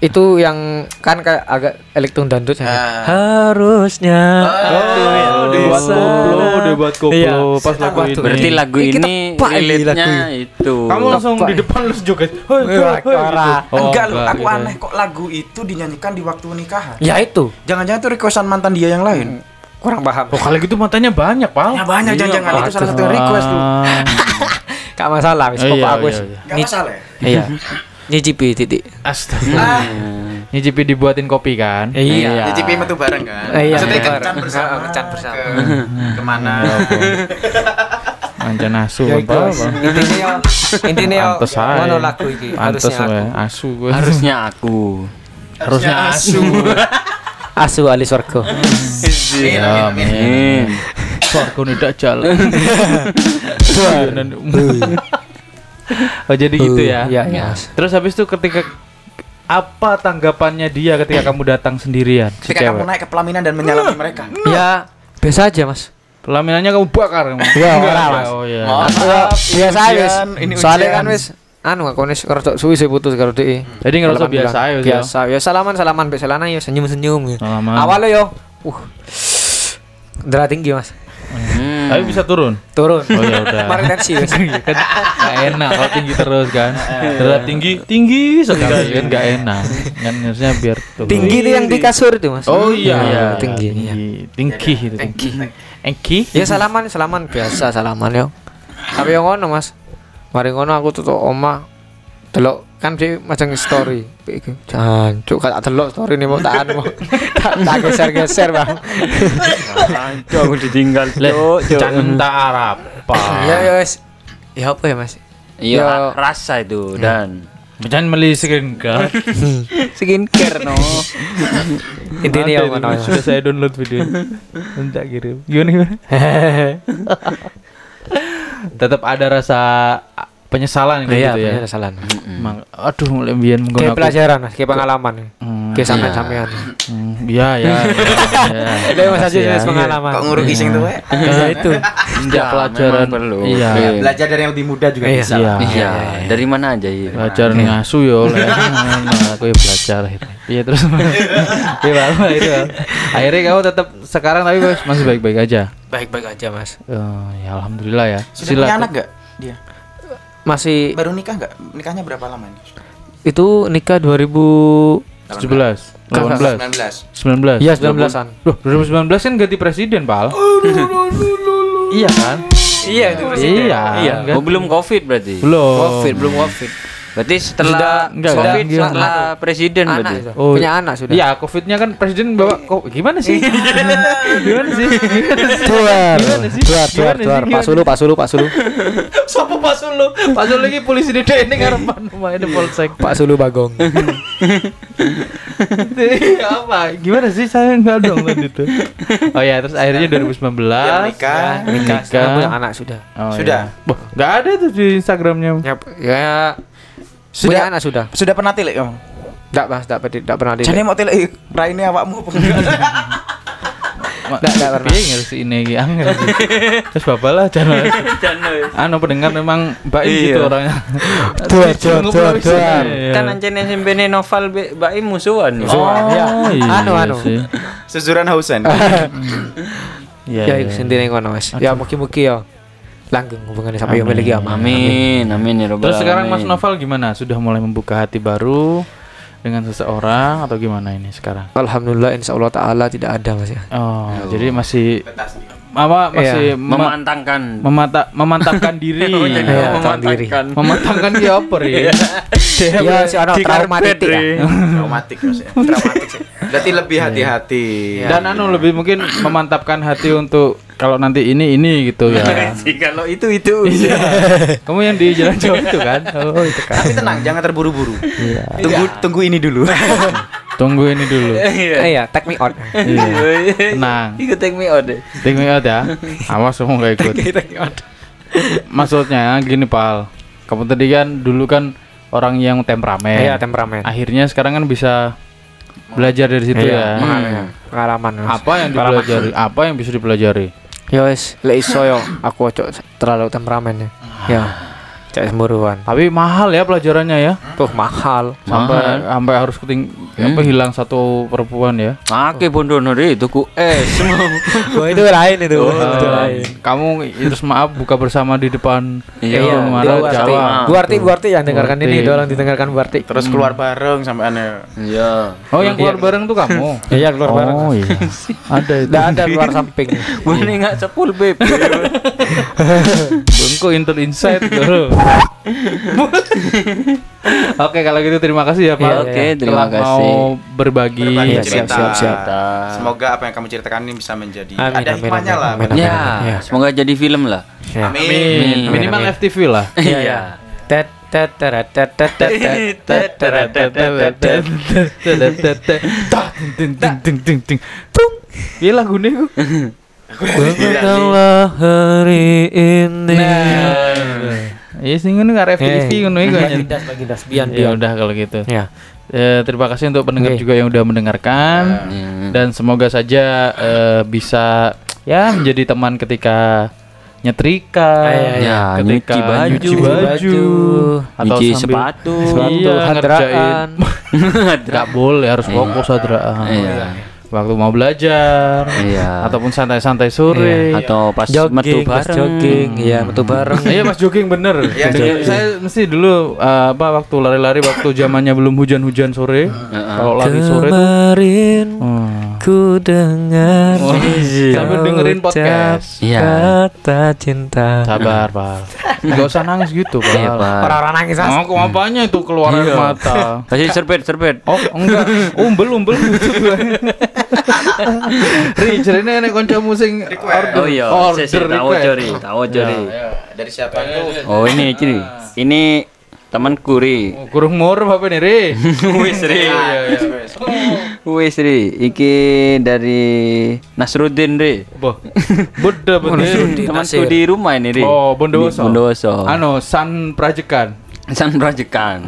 Itu yang kan kayak agak elektron dandut ya. Ah. Harusnya Oh, aku debat koplo, debat koplo Iya. pas lagu Waduh. ini. Berarti lagu Ini kita ini pak relate-nya lagu. itu. Kamu langsung Apa di depan lu joget. Hoi, hoi, gitu. Oh, enggak loh, aku gitu. aneh kok lagu itu dinyanyikan di waktu nikahan. Ya itu Jangan-jangan itu requestan mantan dia yang lain. kurang paham. Oh, kalau gitu matanya banyak, Pal. Ya banyak jangan-jangan itu salah satu request tuh. Gak masalah, wis Oh, pokok iya, aku iya, wis. iya. Gak masalah ya? Iya. Nyicipi titik. Astaga. Nyicipi dibuatin kopi kan? Iya. Cicipi metu bareng kan? Iya, Maksudnya iya. kencan bersama. Kencan bersama. Ke- Ke mana? Anjan asu Ya apa apa. Intine yo intine yo Pantes ae. ngono lagu iki Pantes harusnya aku. asu gue. Harusnya aku. Harusnya asu. Asu ali swarga. Ya, amin. Sorgo tidak jalan. oh jadi gitu ya. Iya, iya. Mas. Terus habis itu ketika apa tanggapannya dia ketika kamu datang sendirian si Ketika kamu cewek? naik ke pelaminan dan menyalami mereka. Ya biasa aja, Mas. Pelaminannya kamu bakar kamu. Ya, ora, enggak. Mas. Oh iya. Maaf. Ya biasa aja ini Soalnya kan wis anu aku wis rada suwi sih putus karo dhek. Jadi ngerasa Salaman biasa ya? Biasa. Ya salaman salaman mbek Selana ya senyum-senyum gitu. Awalnya yo uh darah tinggi, Mas. Hmm. Tapi bisa turun. Turun. Oh ya udah. Kemarin tensi wis. kan gak enak kalau tinggi terus kan. Terus tinggi tinggi sekali kan gak enak. Kan harusnya biar turun. Tinggi itu yang di kasur itu, Mas. Oh iya, Ya, tinggi. tinggi. iya. Tinggi itu. Tinggi. Tinggi. Ya salaman, salaman biasa salaman yo. Tapi yang ngono Mas. Mari ngono aku tutup oma. Delok kan dia macam story. Iku jancuk tak delok story ini mau tak anu mau. Tak tak geser-geser, Bang. Anco aku ditinggal. Cuk, jangan tak apa. Ya ya wis. Ya apa ya, Mas? Iya, Ya. rasa itu dan Jangan beli skincare. skincare no. Intinya Ada ya itu, ngono. Mas. Sudah saya download video. Minta kirim. Gimana gimana? Tetap ada rasa penyesalan gitu Iya, ya. Emang, aduh mulai biyen menggunakan Kayak pelajaran, kayak pengalaman. Hmm, Kayak sampean-sampean. Iya ya. ya. Itu Mas Haji Ya. wis pengalaman. Kok ngurugi sing tuwe? Ya itu. Ya, pelajaran perlu. Iya. Iya. Belajar dari yang lebih muda juga Iya. bisa. Iya. Iya, dari mana aja ya? Belajar ngasu yo oleh. Nah, aku ya belajar. Iya terus. Iya itu. Akhirnya kamu tetap sekarang tapi masih baik-baik aja. Baik-baik aja, Mas. Oh, ya alhamdulillah ya. Sudah punya anak gak dia? Masih Baru nikah nggak? Nikahnya berapa lama ini? itu nikah 2000 17, 18, 19. 19. Iya, 19-an. Loh, 2019 kan ganti presiden, Pal. iya kan? Iya, itu Iya. Iya, kan? oh, belum covid berarti. Belum. Covid, belum Covid. Berarti setelah Sudah- enggak, covid enggak. setelah presiden Anak berarti. Oh, Punya anak sudah. Iya, Covid-nya kan presiden bawa kok gimana sih? gimana sih? Tuar, Gimana sih? tuar, tuar, tuar. Pak Sulu, Pak Sulu, Pak Sulu. Sopo Pak Sulu? Pak Sulu lagi polisi di ini ngarepan di polsek. Pak Sulu Bagong. apa? Gimana sih saya enggak dong tadi itu. Oh ya, terus akhirnya 2019 Dia menikah. Nikah, sekarang punya anak sudah. Oh, Sudah? iya. Wah, enggak ada tuh di Instagramnya. Ya, ya Sudah. punya anak sudah. Sudah pernah tilik kamu? Enggak, Mas, enggak pernah enggak pernah Jadi mau tilik raine awakmu apa enggak? Enggak, enggak pernah. Piye ngerti ini iki angel. Terus bapak lah jangan. Anu pendengar memang Mbak Im gitu Iya. orangnya. Duar, duar, duar. Iya. Kan ancen SMP ne novel be- Baim musuhan. Oh, Iya. iya Anu, anu. sih. Sezuran hausan. Iya. Ya, iya. iku sendiri ngono, Mas. Ya mugi-mugi ya. Langgeng hubungannya sampai yo miliki aman. Amin, amin ya robbal Terus sekarang Mas alamin. Novel gimana? Sudah mulai membuka hati baru dengan seseorang atau gimana ini sekarang? Alhamdulillah insya Allah Ta'ala tidak ada mas ya Oh, jadi masih apa masih Iya. mema- memantangkan memata memantapkan diri. Oh, jadi Iya, memantangkan. Memantapkan dia apa ya? Ya si Di traumatik ya. Traumatik maksudnya. Traumatik sih. Berarti lebih hati-hati. Dan anu lebih mungkin memantapkan hati untuk kalau nanti ini ini gitu ya. Kalau itu itu. Iya. Kamu yang di jalan jauh itu kan? Oh, itu kan. Tapi tenang, jangan terburu-buru. Iya. Tunggu tunggu ini dulu. Tunggu ini dulu. Iya. Eh ya take me out Iya. Tenang. Ikut take me out deh. Take me out ya. Awas kamu nggak ikut. Maksudnya gini pal. Kamu tadi kan dulu kan orang yang temperamen. Iya temperamen Akhirnya sekarang kan bisa belajar dari situ Iya, ya. pengalaman. pengalaman Mas. Apa yang Pengalaman. dipelajari? Apa yang bisa dipelajari? Ya wis lek iso yo aku ojo terlalu temperamen ya. Ya cek semburuan Tapi mahal ya pelajarannya ya. tuh mahal Sampai sampai harus keting apa hilang satu perempuan ya. Make bondono deh tuku es semua. Wah itu lain itu Oh, itu lain kamu terus maaf buka bersama di depan Iya, Iya, Arti. Jawa. Bu Arti Bu Arti yang dengarkan Bu Arti. ini tolong didengarkan Bu Arti Terus keluar bareng sampai aneh. Iya. Oh, yang keluar bareng tuh kamu. iya keluar bareng Oh iya. Ada itu. Ada keluar samping Boleh nggak cepul beb. Bengko intel insight bro. Oke, kalau gitu terima kasih ya, Pak. Iya, Oke, iya. terima Telah kasih. mau berbagi. Berbagi Iya, siap, cerita. siap, siap. Semoga apa yang kamu ceritakan ini bisa menjadi Amin, ada amin, hikmahnya amin, lah. amin, benar. amin. Ya, Iya. semoga jadi film lah. Ya. Amin. Amin. Amin, Minimal amin. FTV lah. Iya. Tet tet tet tet tet tet tet tet tet tet tet. Iya lagu nih gue. Mengenallah hari ini. Iya sih ngono nggak FTV ngono iku aja. Bagindas, bagindas, bian, Ya udah kalau gitu. Ya. Eh, terima kasih untuk pendengar Oke. juga yang udah mendengarkan Hmm. dan semoga saja eh, bisa ya menjadi teman ketika nyetrika, iya, iya. Ya, ketika nyuci baju. nyuci baju, atau Nyuci sambil sepatu. Sepatu, iya, hadraan. ngerjain nggak boleh harus fokus hadraan. Iya. Waktu mau belajar Iya. ataupun santai-santai sore. Atau pas metu Jogging, pas bareng. jogging, iya, metu bareng. Iya pas jogging bener. Iya, Dengan- jogging. saya mesti dulu eh, apa waktu lari-lari waktu zamannya belum hujan-hujan sore. Kalau lari sore tuh Kemarin hmm, ku dengar Oh, iya. sambil kau dengerin podcast. Iya. Kata cinta. sabar, Pak. Enggak usah nangis gitu, Pak. Iya, Pak. Orang-orang nangis As. Oh, kok apanya itu keluar air mata? Kasih serbet, serbet. Oh, enggak. Umbel, umbel gitu gue. Ri, cerita nek kancamu sing order. Oh iya, order tahu request. curi, tahu curi. Dari siapa itu? Oh ini curi. Ini temanku ri. Oh, Kurung mur apa nih, Ri? Wis ri. Iya, Wis ri. Iki dari Nasruddin ri. Boh. Beda bener. Temanku di rumah ini ri. Oh, Bondowoso. Bondowoso. Anu, San Prajekan. San Prajekan.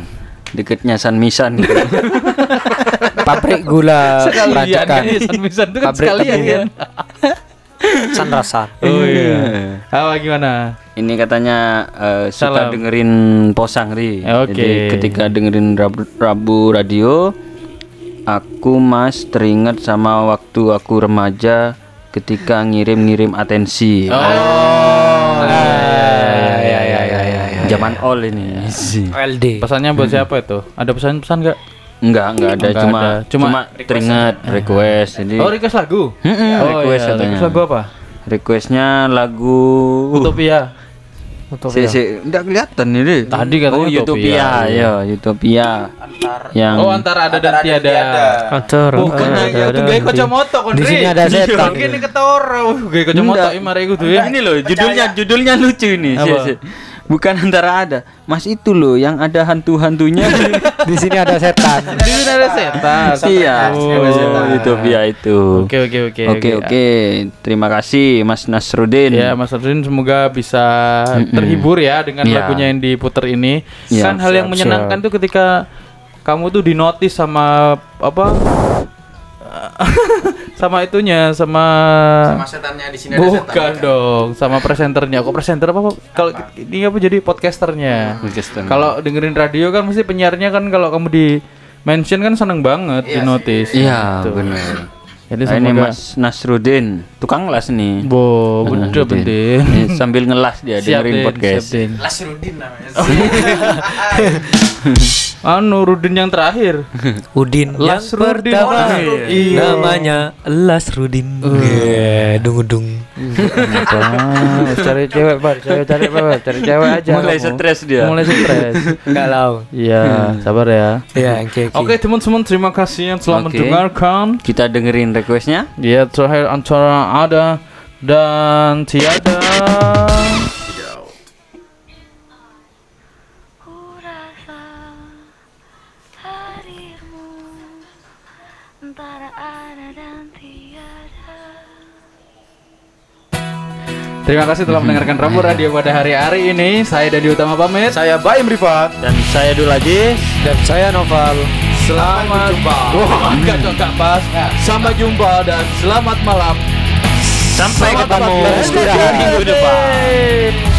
Deketnya San Misan gitu. Pabrik gula ya, San Misan itu kan Pabrik sekalian kan. San rasa. Oh iya. Apa gimana? Ini katanya eh, suka dengerin posang ri. Oke. Jadi ketika dengerin Rabu, Rabu radio, aku mas teringat sama waktu aku remaja ketika ngirim-ngirim atensi. Oh. ya, ya, ya, ya, ya. Zaman all ini. LD. Pesannya buat siapa itu? Ada pesan-pesan enggak? Enggak, enggak ada Enggak cuma ada. cuma, Cuma teringat request. Jadi Oh, request lagu. Oh, request iya. Request lagu apa? requestnya lagu Utopia. Si, si, enggak kelihatan ini. Tadi katanya oh, Utopia, Utopia. ya, Utopia. Yang Oh, antara ada dan tiada. Antara Bukan ada ya, itu dan gaya di- kacamata kon. Di sini ada setan. Mungkin ini ketora. Uh, gaya kacamata ini mari tuh ya. Ini loh, judulnya judulnya lucu nih. Si, si. Bukan antara ada. Mas itu loh yang ada hantu-hantunya. Di sini ada setan. Di sini ada setan. Iya. Oh. Oh, Utopia itu. Oke, oke, oke. Oke oke, terima kasih Mas Nasruddin. Ya, Mas Ardin semoga bisa terhibur ya dengan Ya. lagunya yang diputer ini. Ya, kan hal yang siap, menyenangkan tuh ketika kamu tuh dinotis sama apa? sama itunya sama, Sama setannya di sini ada setan. bukan dong sama presenternya kok presenter apa kalau ini apa jadi podcasternya Podcaster. kalau dengerin radio kan mesti penyiarnya kan kalau kamu di mention kan seneng banget di notice Iya Gitu. benar. Jadi Nah, ini Mas Nasruddin, tukang las nih. bo bener Nasruddin. bener Ini sambil ngelas dia siap dengerin Den, podcast. siap Den. Lasrudin namanya. anu Rudin yang terakhir Udin yang Lasrudin. pertama Iya. namanya Lasrudin. Iya, dung dung. Cari cewek pak cari cari cewek cari cewek aja Mulai kamu. stres dia. mulai stres Enggak lau. iya sabar ya Ya, oke oke. Oke teman-teman terima kasih yang telah Oke. mendengarkan Kita dengerin requestnya. Ya terakhir antara ada dan tiada Terima kasih telah mendengarkan Rambu Radio pada hari-hari ini. Saya Dadi Utama pamit. Saya Baim Rifat. Dan saya dulu lagi. Dan saya Noval. Selamat jumpa. Wah enggak enggak, enggak pas. Sampai jumpa dan selamat malam. Sampai Selamat ketemu. minggu depan.